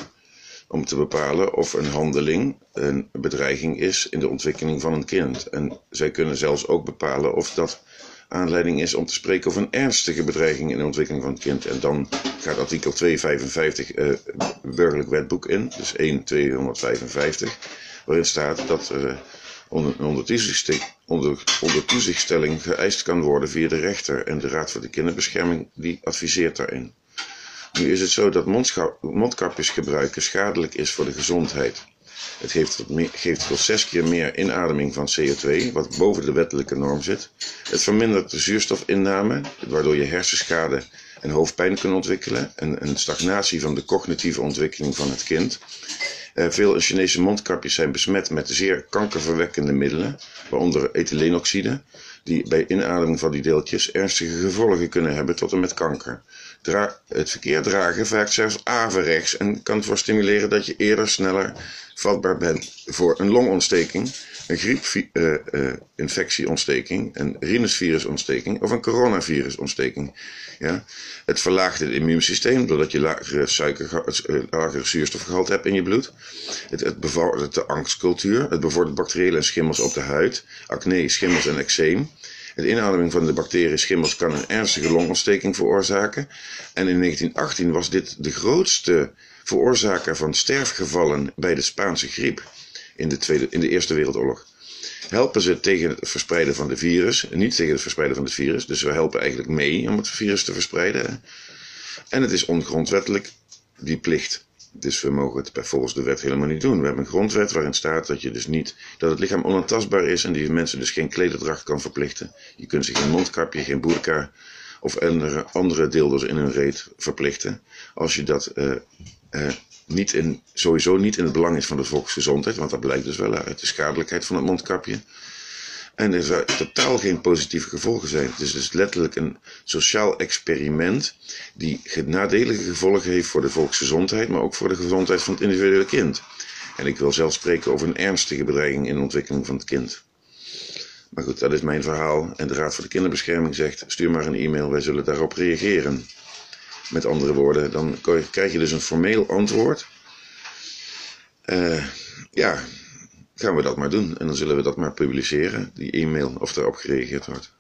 om te bepalen of een handeling een bedreiging is in de ontwikkeling van een kind. En zij kunnen zelfs ook bepalen of dat aanleiding is om te spreken over een ernstige bedreiging in de ontwikkeling van het kind. En dan gaat artikel 255 uh, burgerlijk wetboek in, dus 1 255, waarin staat dat uh, onder, onder, onder toezichtstelling geëist kan worden via de rechter. En de Raad voor de Kinderbescherming die adviseert daarin. Nu is het zo dat mondkapjes gebruiken schadelijk is voor de gezondheid. Het geeft meer, geeft tot zes keer meer inademing van CO2, wat boven de wettelijke norm zit. Het vermindert de zuurstofinname, waardoor je hersenschade en hoofdpijn kunt ontwikkelen. En een stagnatie van de cognitieve ontwikkeling van het kind. Uh, veel Chinese mondkapjes zijn besmet met zeer kankerverwekkende middelen, waaronder ethyleenoxide, die bij inademing van die deeltjes ernstige gevolgen kunnen hebben tot en met kanker. Het verkeer dragen vaak zelfs averechts en kan ervoor stimuleren dat je eerder sneller vatbaar bent voor een longontsteking, een griepinfectieontsteking, uh, een rhinusvirusontsteking of een coronavirusontsteking. Ja? Het verlaagt het immuunsysteem doordat je lagere, suiker, uh, lagere zuurstofgehalte hebt in je bloed. Het, het bevordert de angstcultuur, het bevordert bacteriële en schimmels op de huid, acne, schimmels en eczeem. De inademing van de bacterie schimmels kan een ernstige longontsteking veroorzaken. En in 1918 was dit de grootste veroorzaker van sterfgevallen bij de Spaanse griep in de, tweede, in de Eerste Wereldoorlog. Helpen ze tegen het verspreiden van de virus, niet tegen het verspreiden van het virus, dus we helpen eigenlijk mee om het virus te verspreiden. En het is ongrondwettelijk, die plicht. Dus we mogen het volgens de wet helemaal niet doen. We hebben een grondwet waarin staat dat, je dus niet, dat het lichaam onaantastbaar is en die mensen dus geen klederdracht kan verplichten. Je kunt ze geen mondkapje, geen boerka of andere, andere deelders in hun reet verplichten. Als je dat uh, uh, niet in, sowieso niet in het belang is van de volksgezondheid, want dat blijkt dus wel uit de schadelijkheid van het mondkapje. En er zou totaal geen positieve gevolgen zijn. Het is dus letterlijk een sociaal experiment die nadelige gevolgen heeft voor de volksgezondheid, maar ook voor de gezondheid van het individuele kind. En ik wil zelfs spreken over een ernstige bedreiging in de ontwikkeling van het kind. Maar goed, dat is mijn verhaal. En de Raad voor de Kinderbescherming zegt: stuur maar een e-mail, wij zullen daarop reageren. Met andere woorden, dan krijg je dus een formeel antwoord. Uh, ja, gaan we dat maar doen. En dan zullen we dat maar publiceren, die e-mail, of daarop gereageerd wordt.